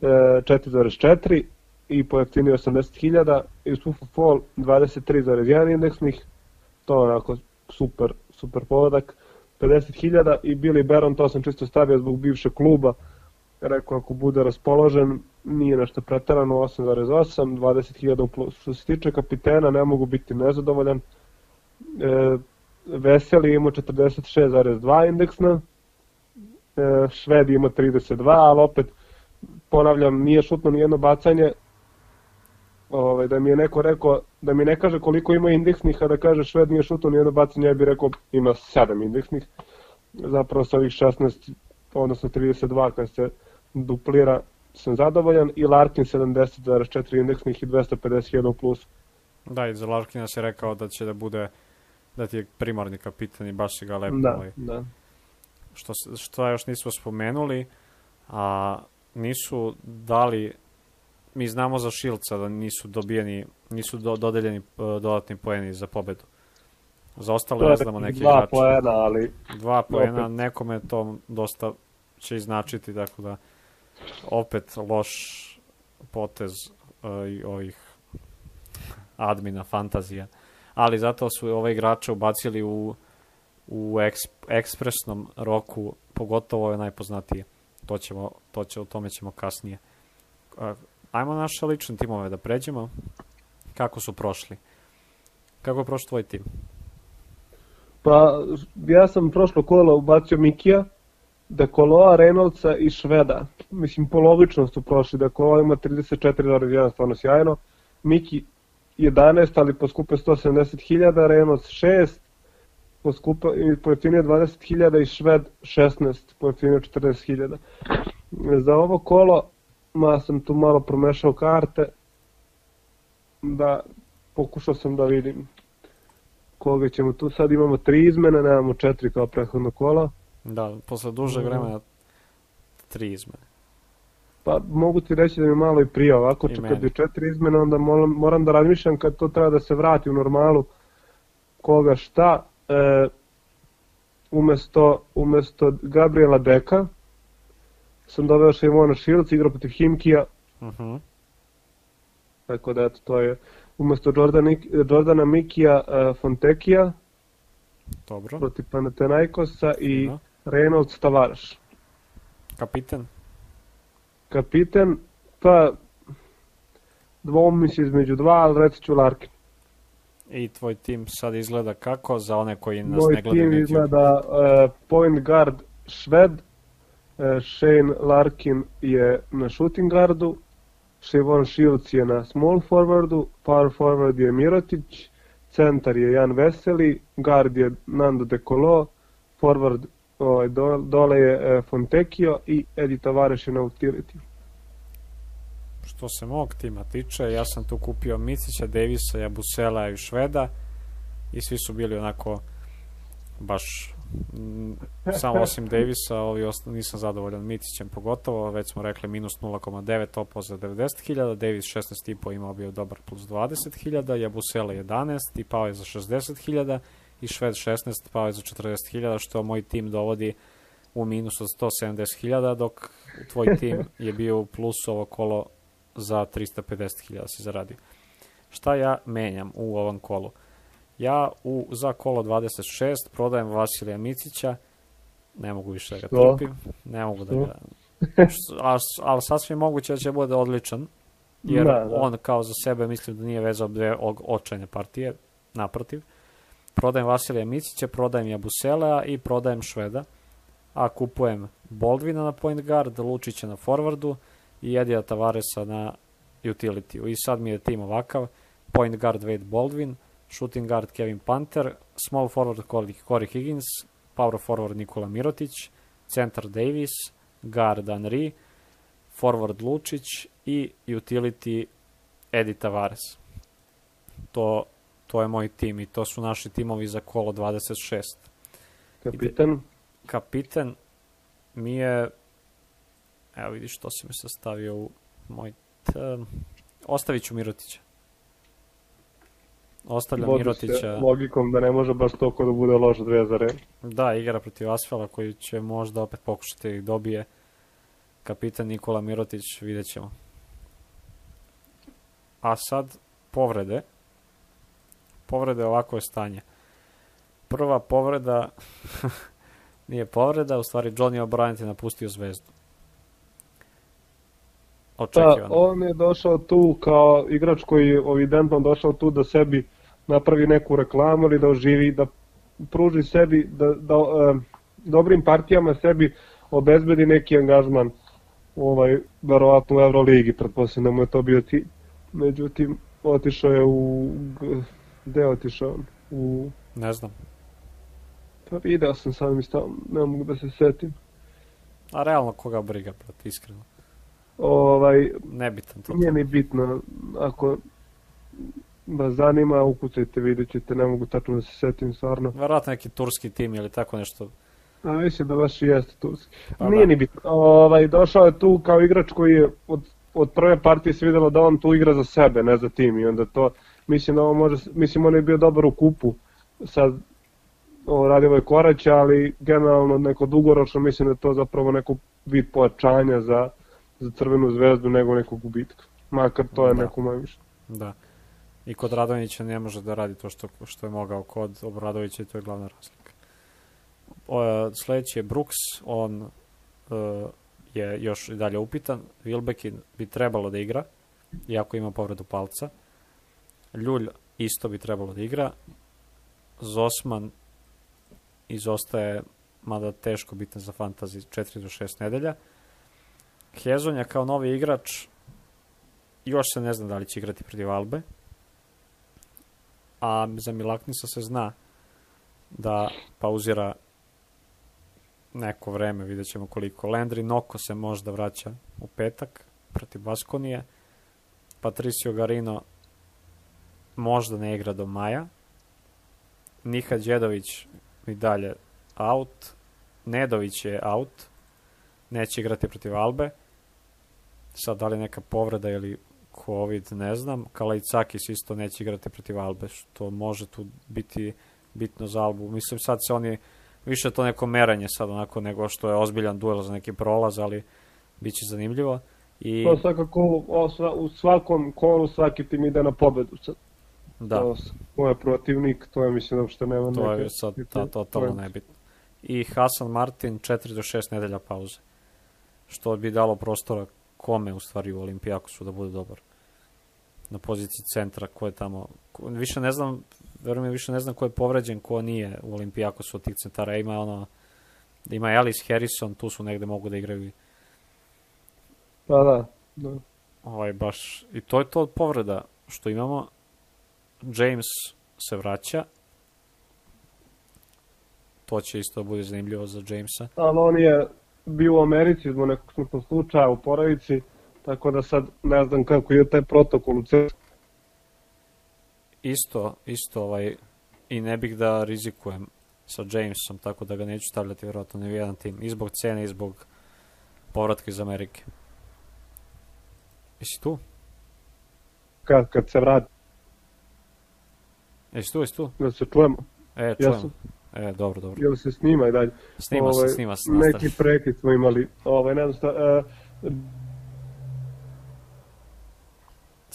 e, 4,4 i pojeftinio 80.000 i Sufa Fall 23,1 indeksnih, to je onako super, super pogodak, 50.000 i Billy Baron, to sam čisto stavio zbog bivšeg kluba, rekao ako bude raspoložen, nije nešto pretarano, 8,8, 20.000 u plus. Što se tiče kapitena, ne mogu biti nezadovoljan, e, Veseli ima 46,2 indeksna, e, Šved ima 32, ali opet ponavljam, nije šutno ni jedno bacanje, ovaj, da mi je neko rekao, da mi ne kaže koliko ima indeksnih, a da kaže Šved nije šutno ni jedno bacanje, ja bih rekao ima 7 indeksnih, zapravo sa ovih 16, odnosno 32 kad se duplira sam zadovoljan i Larkin 70,4 indeksnih i 251 plus. Da, i za Larkina se rekao da će da bude da ti je primarni kapitan i baš si ga lepo Da, ovaj, da. što, što još nismo spomenuli, a nisu dali mi znamo za Šilca da nisu dobijeni, nisu do, dodeljeni uh, dodatni poeni za pobedu. Za ostale ne znamo neki dva igrači. poena, ali Dva poena, opet. nekome to dosta će iznačiti, tako da opet loš potez uh, ovih admina fantazija. Ali zato su ove igrače ubacili u, u eks, ekspresnom roku, pogotovo ove najpoznatije. To ćemo, to će, o tome ćemo kasnije. Uh, ajmo naše lične timove da pređemo. Kako su prošli? Kako je prošao tvoj tim? Pa, ja sam prošlo kolo ubacio Mikija, Dekoloa, Reynoldsa i Šveda. Mislim, polovično su prošli. Dekoloa ima 34,1, stvarno sjajno. Miki 11, ali poskupe 170.000, Reynolds 6, poskupe, pojeftinio 20.000 i Šved 16, pojeftinio 40.000. Za ovo kolo, ma sam tu malo promešao karte, da pokušao sam da vidim koga ćemo tu. Sad imamo tri izmene, nemamo četiri kao prethodno kolo. Da, posle dužeg Mhm. vremena tri izmene. Pa mogu ti reći da mi malo i prije ovako, I kad je četiri izmene, onda moram, moram da razmišljam kad to treba da se vrati u normalu koga šta. E, umesto, umesto Gabriela Deka sam doveo Šajmona Šilc, igrao protiv Himkija, Uh -huh. tako da eto, to je umesto Jordana, Jordana Mikija e, Fontekija Dobro. protiv Panathinaikosa i Da. Reynolds Tavares. Kapiten? Kapiten, pa dvoumi se između dva, ali reći ću Larkin. I tvoj tim sad izgleda kako za one koji nas Moj ne gledaju tim na YouTube? izgleda uh, point guard Šved, uh, Shane Larkin je na shooting guardu, Shevon Shields je na small forwardu, power forward je Mirotić, centar je Jan Veseli, guard je Nando De Colo, forward ovaj, do- dole je uh, Fontekio i Edi Tavares je na utility. Što se mog tima tiče, ja sam tu kupio Micića, Davisa, Jabusela i Šveda i svi su bili onako baš samo osim Davisa, ovi osta, nisam zadovoljan Micićem pogotovo, već smo rekli minus 0,9 opao za 90.000, Davis 16,5 imao bio dobar plus 20.000, Jabusela 11 i pao je za 60.000 i Šved 16 pao je za 40.000, što moj tim dovodi u minus od 170.000, dok tvoj tim je bio u plusu ovo kolo za 350.000 si zaradio. Šta ja menjam u ovom kolu? Ja u, za kolo 26 prodajem Vasilija Micića, ne mogu više da ga Što? trpim, ne mogu da ga... Ali, ali sasvim moguće da će bude odličan, jer Da, da. on kao za sebe mislim da nije vezao dve očajne partije, naprotiv. Prodajem Vasilija Micića, prodajem Jabuselea i prodajem Šveda, a kupujem Boldvina na point guard, Lučića na forwardu i Edija Tavaresa na utility. I sad mi je tim ovakav, point guard Wade Baldwin, shooting guard Kevin Panter, small forward Corey, Higgins, power forward Nikola Mirotić, centar Davis, guard Henry, forward Lučić i utility Edi Tavares. To, to je moj tim i to su naši timovi za kolo 26. Kapitan? Kapiten mi je, evo vidiš što si mi sastavio u moj term. Ostavit ću Mirotića. Ostavljam Vodi Mirotića. se logikom da ne može baš toliko da bude loš dve za red. Da, igra protiv Asfala koji će možda opet pokušati da dobije kapitan Nikola Mirotić, vidjet ćemo. A sad povrede. Povrede ovako je stanje. Prva povreda nije povreda, u stvari Johnny O'Brien je napustio zvezdu. Da, Očekivano. on je došao tu kao igrač koji je evidentno došao tu da sebi napravi neku reklamu ili da oživi, da pruži sebi, da, da e, dobrim partijama sebi obezbedi neki angažman ovaj, verovatno u Euroligi, pretpostavljam da mu je to bio cilj. Međutim, otišao je u... Gde je otišao? U... Ne znam. Pa video sam sad mi stavno, ne mogu da se setim. A realno koga briga, brate, iskreno. Ovaj, Nebitan to. Nije ni bitno, ako vas zanima, ukucajte, vidjet ćete, ne mogu tačno da se setim stvarno. Verovatno neki turski tim ili tako nešto. A mislim da baš i jeste turski. Pa Nije da. ni bitno. Ovaj, došao je tu kao igrač koji je od, od prve partije se videlo da on tu igra za sebe, ne za tim i onda to, mislim da on može, mislim on je bio dobar u kupu, sad o, radi ovaj korać, ali generalno neko dugoročno mislim da je to zapravo neko vid pojačanja za, za crvenu zvezdu nego nekog gubitka. Makar to je Da. neko moje mišljenje. Da. I kod Radonjića ne može da radi to što, što je mogao kod Obradovića i to je glavna razlika. O, sledeći je Brooks, on e, je još i dalje upitan. Wilbekin bi trebalo da igra, iako ima povredu palca. Ljulj isto bi trebalo da igra. Zosman izostaje, mada teško bitan za fantazi, 4 do 6 nedelja. Hezonja kao novi igrač još se ne zna da li će igrati protiv Albe. A za Milaknisa se zna da pauzira neko vreme, vidjet ćemo koliko. Landry Noko se možda vraća u petak protiv Baskonije. Patricio Garino možda ne igra do maja. Niha Đedović i dalje out. Nedović je out. Neće igrati protiv Albe. Sad, da li neka povreda ili COVID, ne znam. Kalajcakis isto neće igrati protiv Albe, što može tu biti bitno za Albu. Mislim, sad se oni, više to neko meranje sad onako nego što je ozbiljan duel za neki prolaz, ali bit će zanimljivo. I To svakako o, sva, u svakom kolu svaki tim ide na pobedu. Sad, da, to, ko je protivnik, to je mislim da uopšte nema to neke... je sad ta, totalno nebitno. I Hasan Martin 4 do 6 nedelja pauze. Što bi dalo prostora kome u stvari u Olimpijakosu da bude dobar. Na poziciji centra ko je tamo ko, više ne znam, verujem više ne znam ko je povređen, ko nije u Olimpijakosu od tih centara. Ima ono ima Alice Harrison, tu su negde mogu da igraju Pa da, da. ovaj baš i to je to od povreda što imamo. James se vraća. To će isto bude zanimljivo za Jamesa. Ali on je bio u Americi zbog nekog smrtnog slučaja u porodici, tako da sad ne znam kako je taj protokol u CSKA. Isto, isto ovaj i ne bih da rizikujem sa Jamesom, tako da ga neću stavljati vjerojatno ni u jedan tim, i zbog cene i zbog povratka iz Amerike. Jesi tu? kad, kad se vrati, Jesi tu, jesi tu? da se čujemo. E, čujem. Jesu. E, dobro, dobro. Jel se snima i dalje? Snima se, Ovaj, snima se. Neki prekid smo imali, ovaj, ne znam šta, e,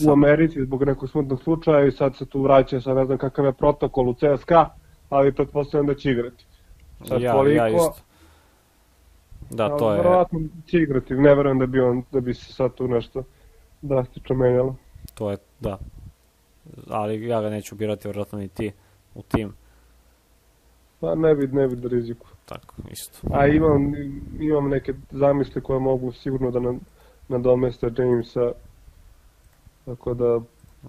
u Americi zbog nekog smrtnog slučaja i sad se tu vraća, sad ne znam kakav je protokol u CSKA, ali pretpostavljam da će igrati. Sad ja, koliko, ja isto. Da, ali to je, Verovatno će igrati, ne verujem da bi, on, da bi se sad tu nešto drastično menjalo. to je, da. Ali ja ga neću birati, vjerojatno ni ti u tim. Pa ne bi, ne bi da riziku. Tako, isto. A imam, imam neke zamisle koje mogu sigurno da nam, nadomeste Jamesa, tako da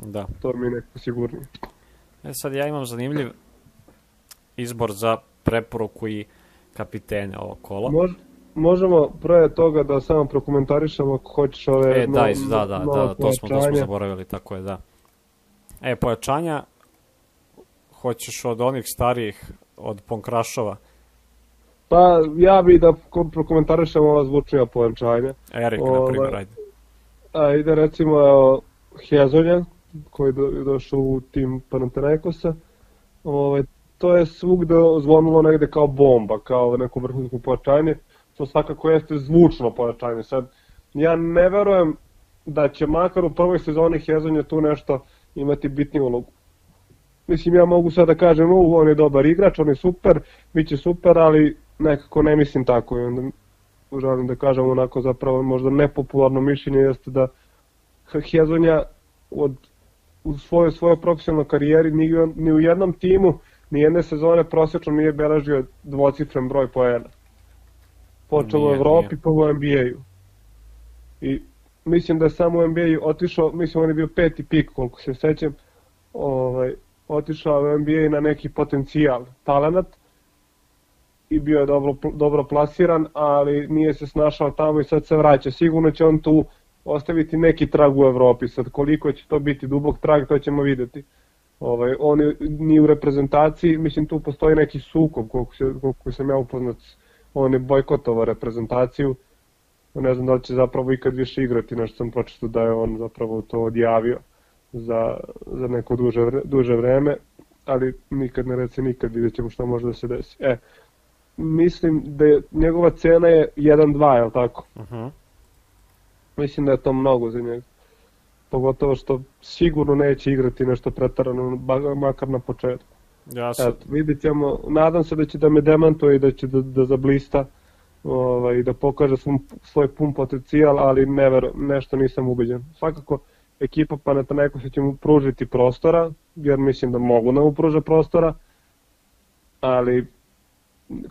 Da. to mi je nekako sigurnije. E sad ja imam zanimljiv izbor za preporuku i kapitene ovo kolo. Može, možemo pre toga da samo prokomentarišemo ako hoćeš ove E, da, iz, da, da, da, da, to smo, to smo zaboravili, tako je, da. E, pojačanja, hoćeš od onih starijih, od Ponkrašova? Pa, ja bi da prokomentarišem ova zvučnija pojačanja. Erik, na primjer, ajde. Ajde, recimo, evo, Hezonja, koji je došao u tim Panathinaikosa, ovaj, to je svugde zvonilo negde kao bomba, kao neko vrhunsko pojačanje, to svakako jeste zvučno pojačanje. Sad, ja ne verujem da će makar u prvoj sezoni Hezonja tu nešto imati bitni ulogu. Mislim, ja mogu sad da kažem, u, on je dobar igrač, on je super, bit će super, ali nekako ne mislim tako. I onda želim da kažem onako zapravo možda nepopularno mišljenje jeste da Hezonja od, u svojoj, svojoj profesionalnoj karijeri ni, ni u jednom timu ni jedne sezone prosječno nije beležio dvocifren broj poena. Počelo u Evropi pa u NBA-u. I mislim da je samo u NBA-u otišao, mislim on je bio peti pik koliko se sećam, ovaj, otišao u NBA na neki potencijal, talenat i bio je dobro, dobro plasiran, ali nije se snašao tamo i sad se vraća. Sigurno će on tu ostaviti neki trag u Evropi, sad koliko će to biti dubok trag, to ćemo videti. Ovaj, on je, ni u reprezentaciji, mislim tu postoji neki sukob, koliko, se, koliko sam ja upoznat, on je bojkotovao reprezentaciju, ne znam da li će zapravo ikad više igrati, nešto sam pročito da je on zapravo to odjavio za, za neko duže, duže vreme, ali nikad ne reci nikad, vidjet ćemo šta može da se desi. E, mislim da je, njegova cena je 1-2, je li tako? Uh mhm. -huh. Mislim da je to mnogo za njega pogotovo što sigurno neće igrati nešto pretarano, makar na početku. Ja sam... Eto, vidit ćemo, nadam se da će da me demantuje i da će da, da zablista ovaj, da pokaže svom, svoj pun potencijal, ali ne ver, nešto nisam ubeđen. Svakako, ekipa se će mu pružiti prostora, jer mislim da mogu da mu pruže prostora, ali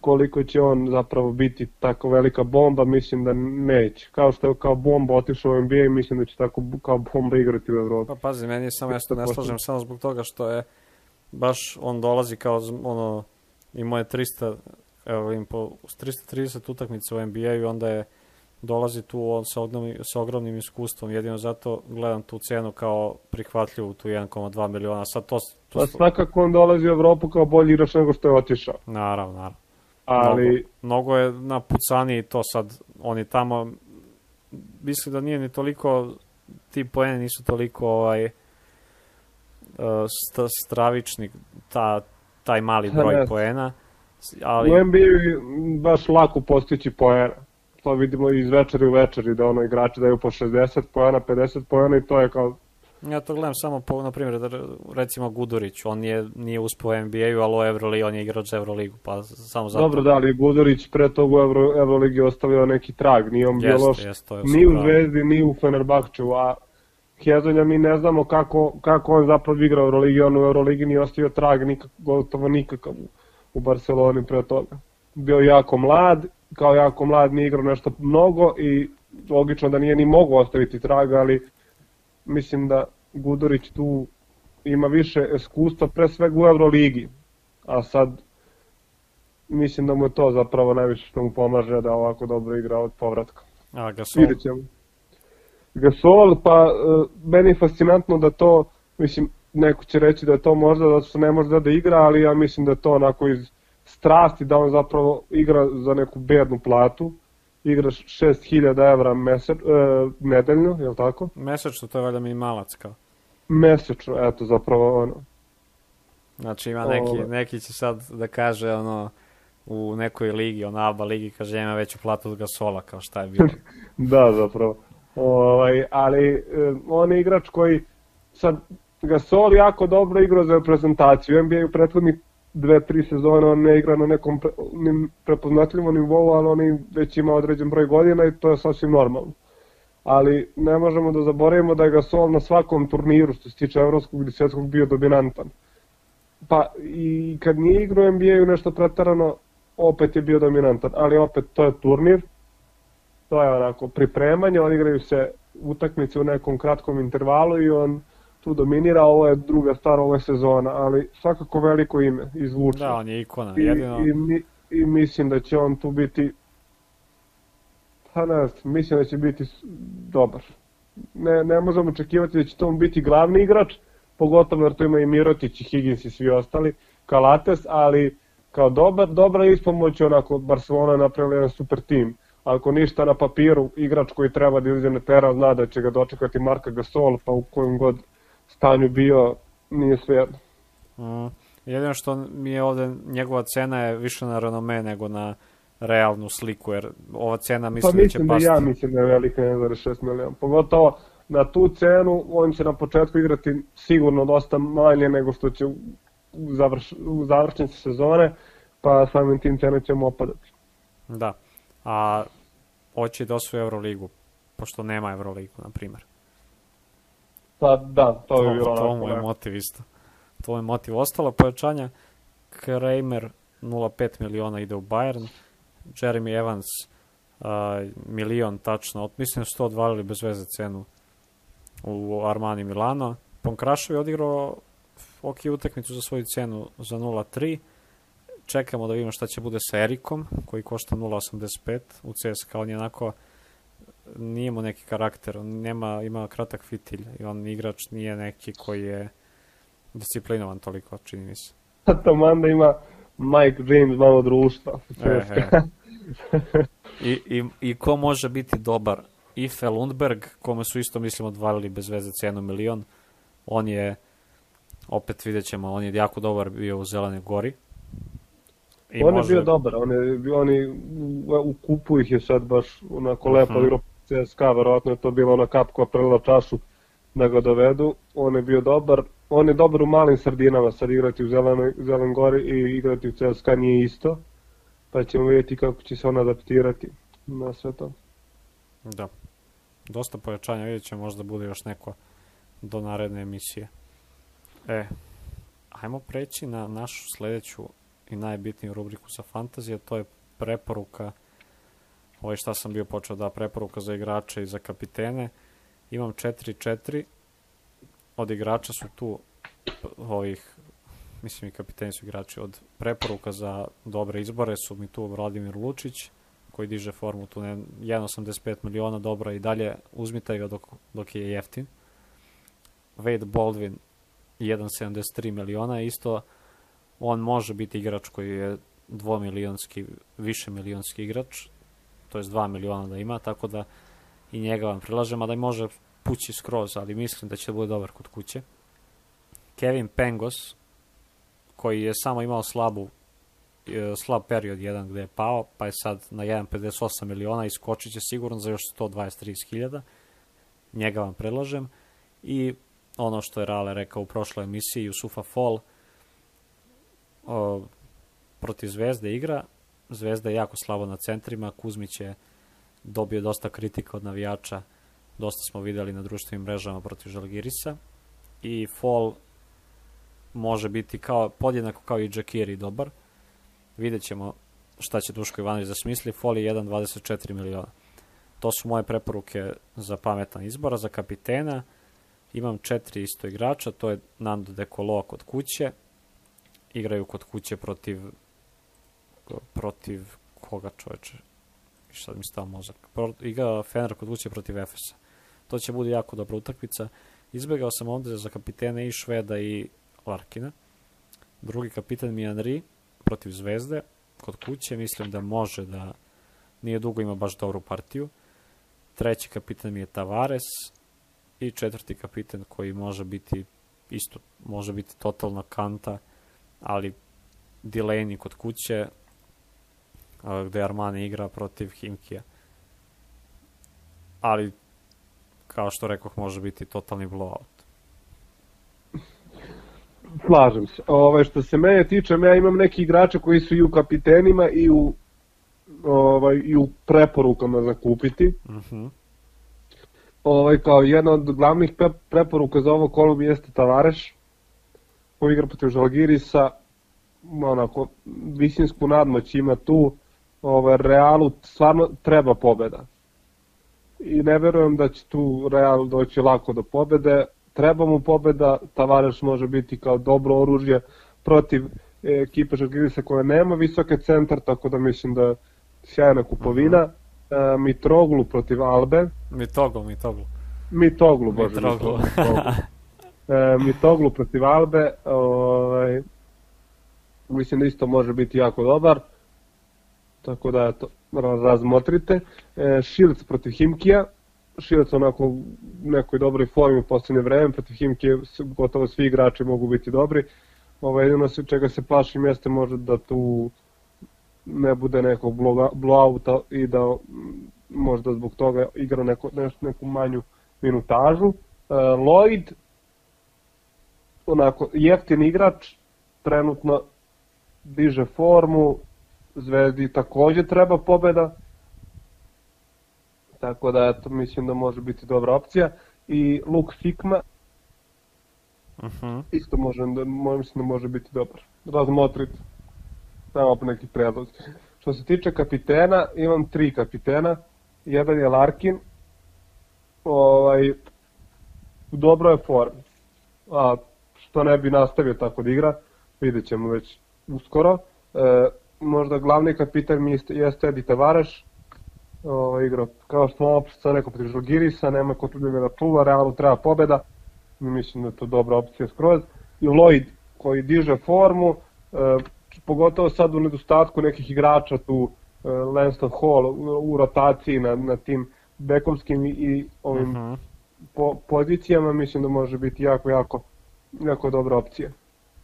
koliko će on zapravo biti tako velika bomba, mislim da neće. Kao što je kao bomba otišao u NBA, mislim da će tako kao bomba igrati u Evropi. Pa pazi, meni je samo ja ne slažem samo zbog toga što je baš on dolazi kao ono imao je 300 evo im po 330 utakmica u NBA i onda je dolazi tu on sa ogromnim, sa ogromnim iskustvom, jedino zato gledam tu cenu kao prihvatljivu, tu 1,2 miliona. Sad to, to pa svakako on dolazi u Evropu kao bolji igrač nego što je otišao. Naravno, naravno ali... Mnogo, mnogo je na pucani to sad, oni tamo, mislim da nije ni toliko, ti poeni nisu toliko ovaj, uh, st stravični, ta, taj mali broj ne. poena. Ali... U NBA baš lako postići poena. To vidimo iz večeri u večeri, da ono igrači daju po 60 poena, 50 poena i to je kao Ja to gledam samo po, na primjer, da recimo Gudurić, on je, nije uspio u NBA-u, ali u Euroligi, on je igrač za Euroligu, pa samo zato. Dobro, da, ali Gudurić pre toga u Euro, Euroligi ostavio neki trag, nije on bio loš ni u Zvezdi, ni u Fenerbahčevu, a Hezonja mi ne znamo kako, kako on zapravo igra u Euroligi, on u Euroligi nije ostavio trag nikak, gotovo nikakav u, u Barceloni pre toga. Bio jako mlad, kao jako mlad nije igrao nešto mnogo i logično da nije ni mogo ostaviti trag, ali mislim da Gudurić tu ima više iskustva, pre svega u Euroligi, a sad mislim da mu je to zapravo najviše što mu pomaže da ovako dobro igra od povratka. A, Gasol? Vidjet ćemo. Gasol, pa e, meni je fascinantno da to, mislim, neko će reći da je to možda da se ne može da, da igra, ali ja mislim da je to onako iz strasti da on zapravo igra za neku bednu platu igraš 6000 evra mesec, e, nedeljno, je li tako? Mesečno, to je valjda minimalac kao. Mesečno, eto, zapravo ono. Znači ima neki, neki će sad da kaže ono, u nekoj ligi, ono ABA ligi, kaže ima veću platu od Gasola, kao šta je bilo. da, zapravo. Ovaj, ali e, on je igrač koji sad Gasol jako dobro igrao za reprezentaciju. NBA u prethodnih dve, tri sezone on ne igra na nekom pre, prepoznatljivom nivou, ali on već ima određen broj godina i to je sasvim normalno. Ali ne možemo da zaboravimo da je Gasol na svakom turniru što se tiče evropskog ili svetskog bio dominantan. Pa i kad nije igrao NBA-u nešto pretarano, opet je bio dominantan, ali opet to je turnir, to je onako pripremanje, oni igraju se utakmice u nekom kratkom intervalu i on tu dominira, ovo je druga stvar ove sezona, ali svakako veliko ime, izvuče. Da, on je ikona, jedino. I, i, i mislim da će on tu biti Pa ne znam, mislim da će biti dobar. Ne, ne možemo očekivati da će to biti glavni igrač, pogotovo jer tu ima i Mirotić i Higgins i svi ostali, Kalates, ali kao dobar, dobra ispomoć onako Barcelona je napravila jedan super tim. Ako ništa na papiru, igrač koji treba da izađe na teren zna da će ga dočekati Marka Gasol, pa u kojem god stanju bio, nije sve Mm. Jedino što mi je ovde, njegova cena je više na renome nego na realnu sliku, jer ova cena Pa mislim da će mislim da pasti. ja mislim da je velika 1,6 miliona. Pogotovo na tu cenu on će na početku igrati sigurno dosta manje nego što će u, završ, u završnici sezone, pa samim tim cena će mu opadati. Da. A hoće da osvoje Euroligu, pošto nema Euroligu, na primjer. Pa da, to bi bilo To, mu je motiv isto. To je motiv. Ostalo pojačanja, Kramer 0,5 miliona ide u Bayern, Jeremy Evans uh, milion tačno, mislim da su to odvalili bez veze cenu u Armani Milano. Ponkrašov je odigrao ok utakmicu za svoju cenu za 0,3. Čekamo da vidimo šta će bude sa Erikom, koji košta 0,85 u CSKA. On je onako nije mu neki karakter, on nema, ima kratak fitilj i on igrač nije neki koji je disciplinovan toliko, čini mi se. Taman da ima Mike James malo društva. E, e. I, i, I ko može biti dobar? Ife Lundberg, kome su isto, mislim, odvalili bez veze cenu milion. On je, opet vidjet ćemo, on je jako dobar bio u Zelenoj gori. I on može- je bio dobar, on je, bio- oni, u, kupu ih je sad baš onako lepo Mhm. igrao CSKA, verovatno je to bila ona kap koja prelila čašu da ga dovedu. On je bio dobar, on je dobar u malim sredinama, sad igrati u Zelenoj, Zelen Gori i igrati u CSKA nije isto, pa ćemo vidjeti kako će se on adaptirati na sve to. Da. Dosta pojačanja, vidjet ćemo, možda bude još neko do naredne emisije. E, ajmo preći na našu sledeću i najbitniju rubriku sa fantazije, to je preporuka, ovo je šta sam bio počeo da preporuka za igrače i za kapitene. Imam 4-4, od igrača su tu ovih, mislim i kapiteni su igrači, od preporuka za dobre izbore su mi tu Vladimir Lučić, koji diže formu tu ne, 1,85 miliona. Dobro i dalje uzmite ga dok, dok je jeftin. Wade Baldwin 1,73 miliona. Isto on može biti igrač koji je dvomilionski, više milionski igrač, to je 2 miliona da ima, tako da i njega vam prilažem, a da može pući skroz, ali mislim da će da bude dobar kod kuće. Kevin Pengos, koji je samo imao slabu e, slab period jedan gde je pao, pa je sad na 1,58 miliona i skočit će sigurno za još 120-30 hiljada. Njega vam predlažem. I ono što je Rale rekao u prošloj emisiji, Jusufa Fall o, protiv Zvezde igra. Zvezda je jako slabo na centrima, Kuzmić je dobio dosta kritika od navijača, dosta smo videli na društvenim mrežama protiv Žalgirisa i Fall može biti kao, podjednako kao i Džakiri dobar. Vidjet ćemo šta će Duško Ivanović da smisli. Fall je 1,24 miliona. To su moje preporuke za pametan izbora, za kapitena. Imam četiri isto igrača, to je Nando De Colo kod kuće. Igraju kod kuće protiv protiv koga čoveče? I sad mi stao mozak. Pro, igra Fener kod kuće protiv Efesa. To će bude jako dobra utakmica. Izbegao sam ovde za kapitene i Šveda i Larkina. Drugi kapiten mi je Henry protiv Zvezde kod kuće. Mislim da može da nije dugo ima baš dobru partiju. Treći kapiten mi je Tavares i četvrti kapiten koji može biti isto, može biti totalna kanta, ali Delaney kod kuće gde Armani igra protiv Himkija. Ali kao što rekoh može biti totalni blowout. Slažem se. Ove, što se mene tiče, ja imam neki igrače koji su i u kapitenima i u, ovaj, i u preporukama za kupiti. Mhm. Ovaj, kao jedna od glavnih pre preporuka za ovo kolo jeste Tavareš, koji igra protiv Žalgirisa, onako, visinsku nadmoć ima tu, ovaj, Realu stvarno treba pobeda. I ne verujem da će tu Real doći lako do pobede, treba mu pobeda, Tavareš može biti kao dobro oružje protiv e, ekipe Žalgirisa koja nema visoke centar, tako da mislim da sjajna kupovina. e, Mitroglu protiv Albe. Mitoglu, Mitoglu. Mitoglu, bože. Mitroglu. Mitoglu. e, Mitoglu protiv Albe. Ovaj, mislim da isto može biti jako dobar. Tako da to razmotrite. E, Shields protiv Himkija. Shields onako u nekoj dobroj formi u poslednje vreme. Protiv Himkije gotovo svi igrači mogu biti dobri. Ovo jedino se čega se plašim jeste možda da tu ne bude nekog blowouta i da možda zbog toga igra neko, nešto, neku manju minutažu. Uh, Lloyd, onako, jeftin igrač, trenutno diže formu, Zvezdi takođe treba pobeda, tako da eto, mislim da može biti dobra opcija. I Luke Fikma, uh mhm. -huh. isto može, da, mislim da može biti dobar. Razmotrite samo po nekih predlozi. Što se tiče kapitena, imam tri kapitena. Jedan je Larkin, ovaj, u dobroj formi. A što ne bi nastavio tako da igra, vidjet ćemo već uskoro. E, možda glavni kapitan mi jeste Edi Tavares, ovaj, igra, kao što smo opšte sa neko protiv Žalgirisa, nema ko tu da čuva, realno treba pobeda, mislim da je to dobra opcija skroz. I Lloyd koji diže formu, e, pogotovo sad u nedostatku nekih igrača tu uh, Lanston Hall u, u rotaciji na, na tim bekovskim i ovim uh mhm. -huh. po, pozicijama mislim da može biti jako, jako, jako dobra opcija.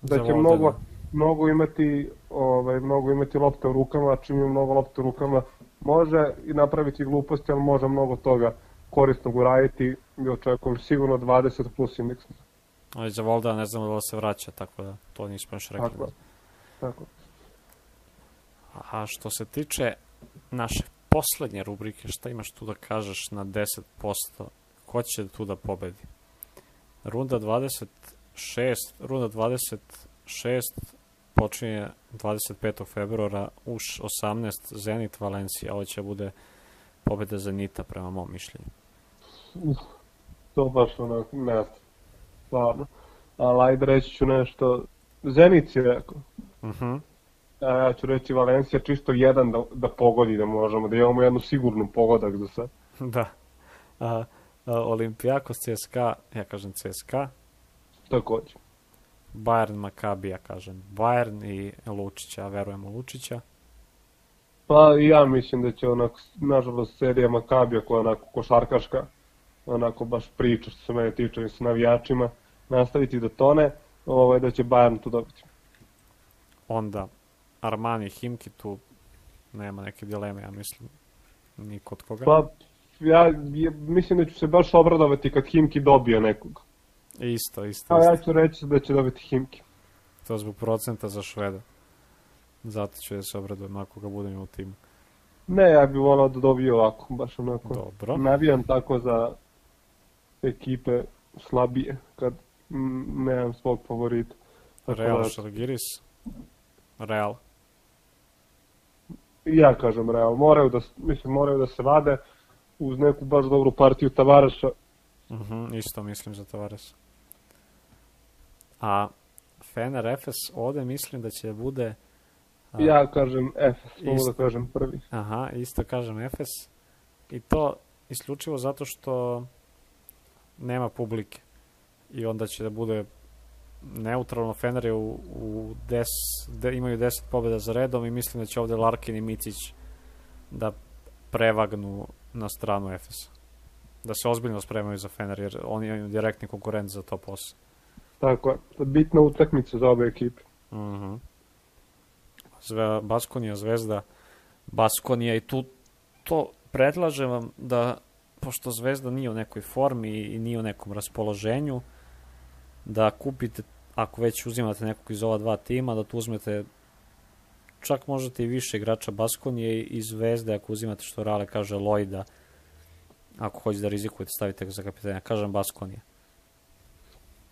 Da će mnogo, mnogo imati ovaj, mnogo imati lopte u rukama, čim ima mnogo lopte u rukama može i napraviti gluposti, ali može mnogo toga korisnog uraditi i očekujem sigurno 20 plus indeks. Ali za Volda ne znamo da se vraća, tako da to nismo još rekli. Tako. Tako. A što se tiče naše poslednje rubrike, šta imaš tu da kažeš na 10%? Ko će tu da pobedi? Runda 26, runda 26 počinje 25. februara uš 18 Zenit Valencija. Ovo će bude pobeda Zenita prema mom mišljenju. To baš onako ne stvarno. Ali ajde reći ću nešto Zenit si rekao. Uh mhm. -huh. A ja ću reći Valencija čisto jedan da, da pogodi, da možemo, da imamo jednu sigurnu pogodak za sve. da. A, a, Olimpijakos CSKA, ja kažem CSKA. Takođe. Bayern Makabi, ja kažem Bayern i Lučića, verujemo Lučića. Pa ja mislim da će onako, nažalost, serija Makabija koja je onako košarkaška, onako baš priča što se mene tiče sa navijačima, nastaviti da tone ovaj, da će Bayern tu dobiti. Onda Armani Himki tu nema neke dileme, ja mislim, ni kod koga. Pa, ja, ja mislim da ću se baš obradovati kad Himki dobije nekog. Isto, isto. A ja ću reći da će dobiti Himki. To zbog procenta za Šveda. Zato ću da se obradujem ako ga budem u timu. Ne, ja bih volao da dobije ovako, baš onako. Dobro. Navijam tako za ekipe slabije, kad nemam svog favorita. Tako Real da... Šargiris? Real? Ja kažem Real. Moraju da, mislim, moraju da se vade uz neku baš dobru partiju Tavareša. Uh mhm, -huh, isto mislim za Tavaresa. A Fener Efes ovde mislim da će bude... A, ja kažem Efes, mogu da kažem prvi. Aha, isto kažem Efes. I to isključivo zato što nema publike i onda će da bude neutralno Fener je u, u des, de, imaju 10 pobjeda za redom i mislim da će ovde Larkin i Micić da prevagnu na stranu Efesa. Da se ozbiljno spremaju za Fener jer oni imaju direktni konkurent za top 8. Tako je, bitna utakmica za obe ekipe. Uh mhm. -huh. Zve, Baskonija, Zvezda, Baskonija i tu to predlažem vam da pošto Zvezda nije u nekoj formi i nije u nekom raspoloženju, da kupite, ako već uzimate nekog iz ova dva tima, da tu uzmete čak možete i više igrača Baskonije i Zvezde, ako uzimate što Rale kaže Lojda, ako hoćete da rizikujete, stavite ga za kapitanja. Kažem Baskonije.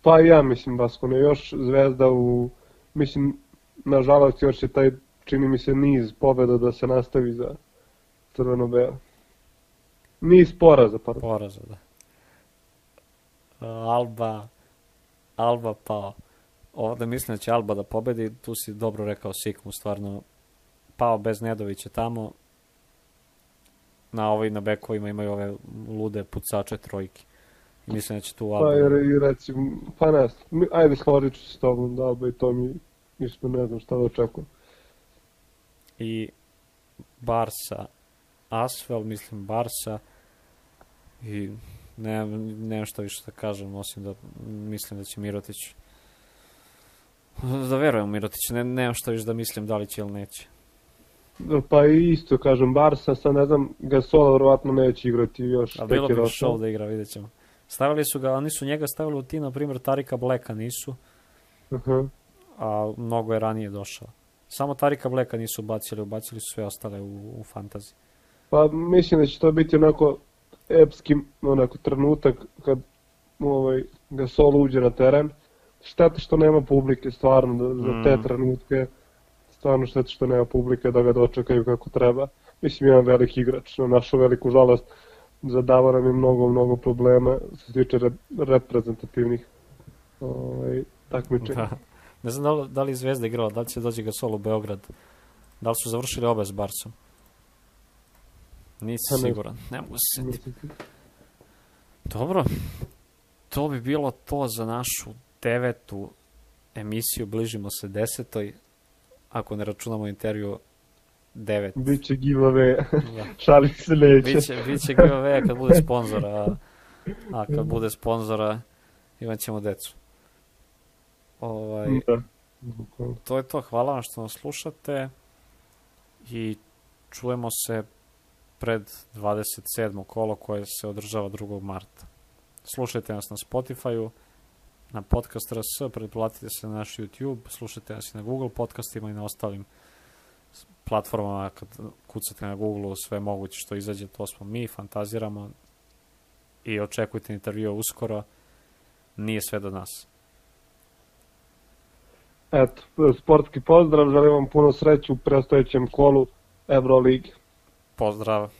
Pa ja mislim Baskonije, još Zvezda u, mislim, nažalost još je taj, čini mi se, niz pobeda da se nastavi za crveno-belo. Niz poraza, pardon. Poraza, da. Alba, Alba pao. Ovde mislim da će Alba da pobedi, tu si dobro rekao Sikmu, stvarno pao bez Nedovića tamo. na ovaj na bekovima imaju ove lude pucače trojke. I mislim da će tu Pa Alba. jer i recimo, pa ne ajde složit ću se s tobom da Alba i to mi, isto ne znam šta da očekujem. i Barsa Asvel, mislim Barsa i nemam, nemam šta više da kažem, osim da mislim da će Mirotić da verujem Mirotić, ne, nemam šta više da mislim da li će ili neće. Pa isto kažem, Barsa, sad ne znam, Gasola verovatno neće igrati još. A bilo bi show da igra, vidjet ćemo. Stavili su ga, oni su njega stavili u tim, na primjer, Tarika Bleka nisu, Aha. a mnogo je ranije došao. Samo Tarika Bleka nisu bacili, ubacili su sve ostale u, u fantazi. Pa mislim da će to biti onako epski onako trenutak kad ovaj, Gasol uđe na teren. Šteta što nema publike, stvarno, da, za Mm. te trenutke. Stvarno šteta što nema publike da ga dočekaju kako treba. Mislim, jedan veliki igrač, na našu veliku žalost, zadava nam je mnogo, mnogo problema što se tiče re, reprezentativnih ovaj, takmičenja. Da. Ne znam da li, da li Zvezda igrala, da li će dođe Gasol u Beograd, da li su završili obe s Barsom. Nisam Pa siguran, ne mogu se setiti. Dobro, to bi bilo to za našu devetu emisiju, bližimo se desetoj, ako ne računamo intervju devet. Biće giveaway, Da. šalim se neće. Biće, biće giveaway kad bude sponzora, a, a kad bude sponzora imat ćemo decu. Ovaj, Da. to je to, hvala vam što nas slušate i čujemo se pred 27. kolo koje se održava 2. marta. Slušajte nas na Spotify-u, na podcast RS, pretplatite se na naš YouTube, slušajte nas i na Google podcastima i na ostalim s- platformama kad kucate na Google sve moguće što izađe, to smo mi, fantaziramo i očekujte intervju uskoro, nije sve do nas. Eto, sportski pozdrav, želim vam puno sreće u predstojećem kolu Euroligi. Pozdrav!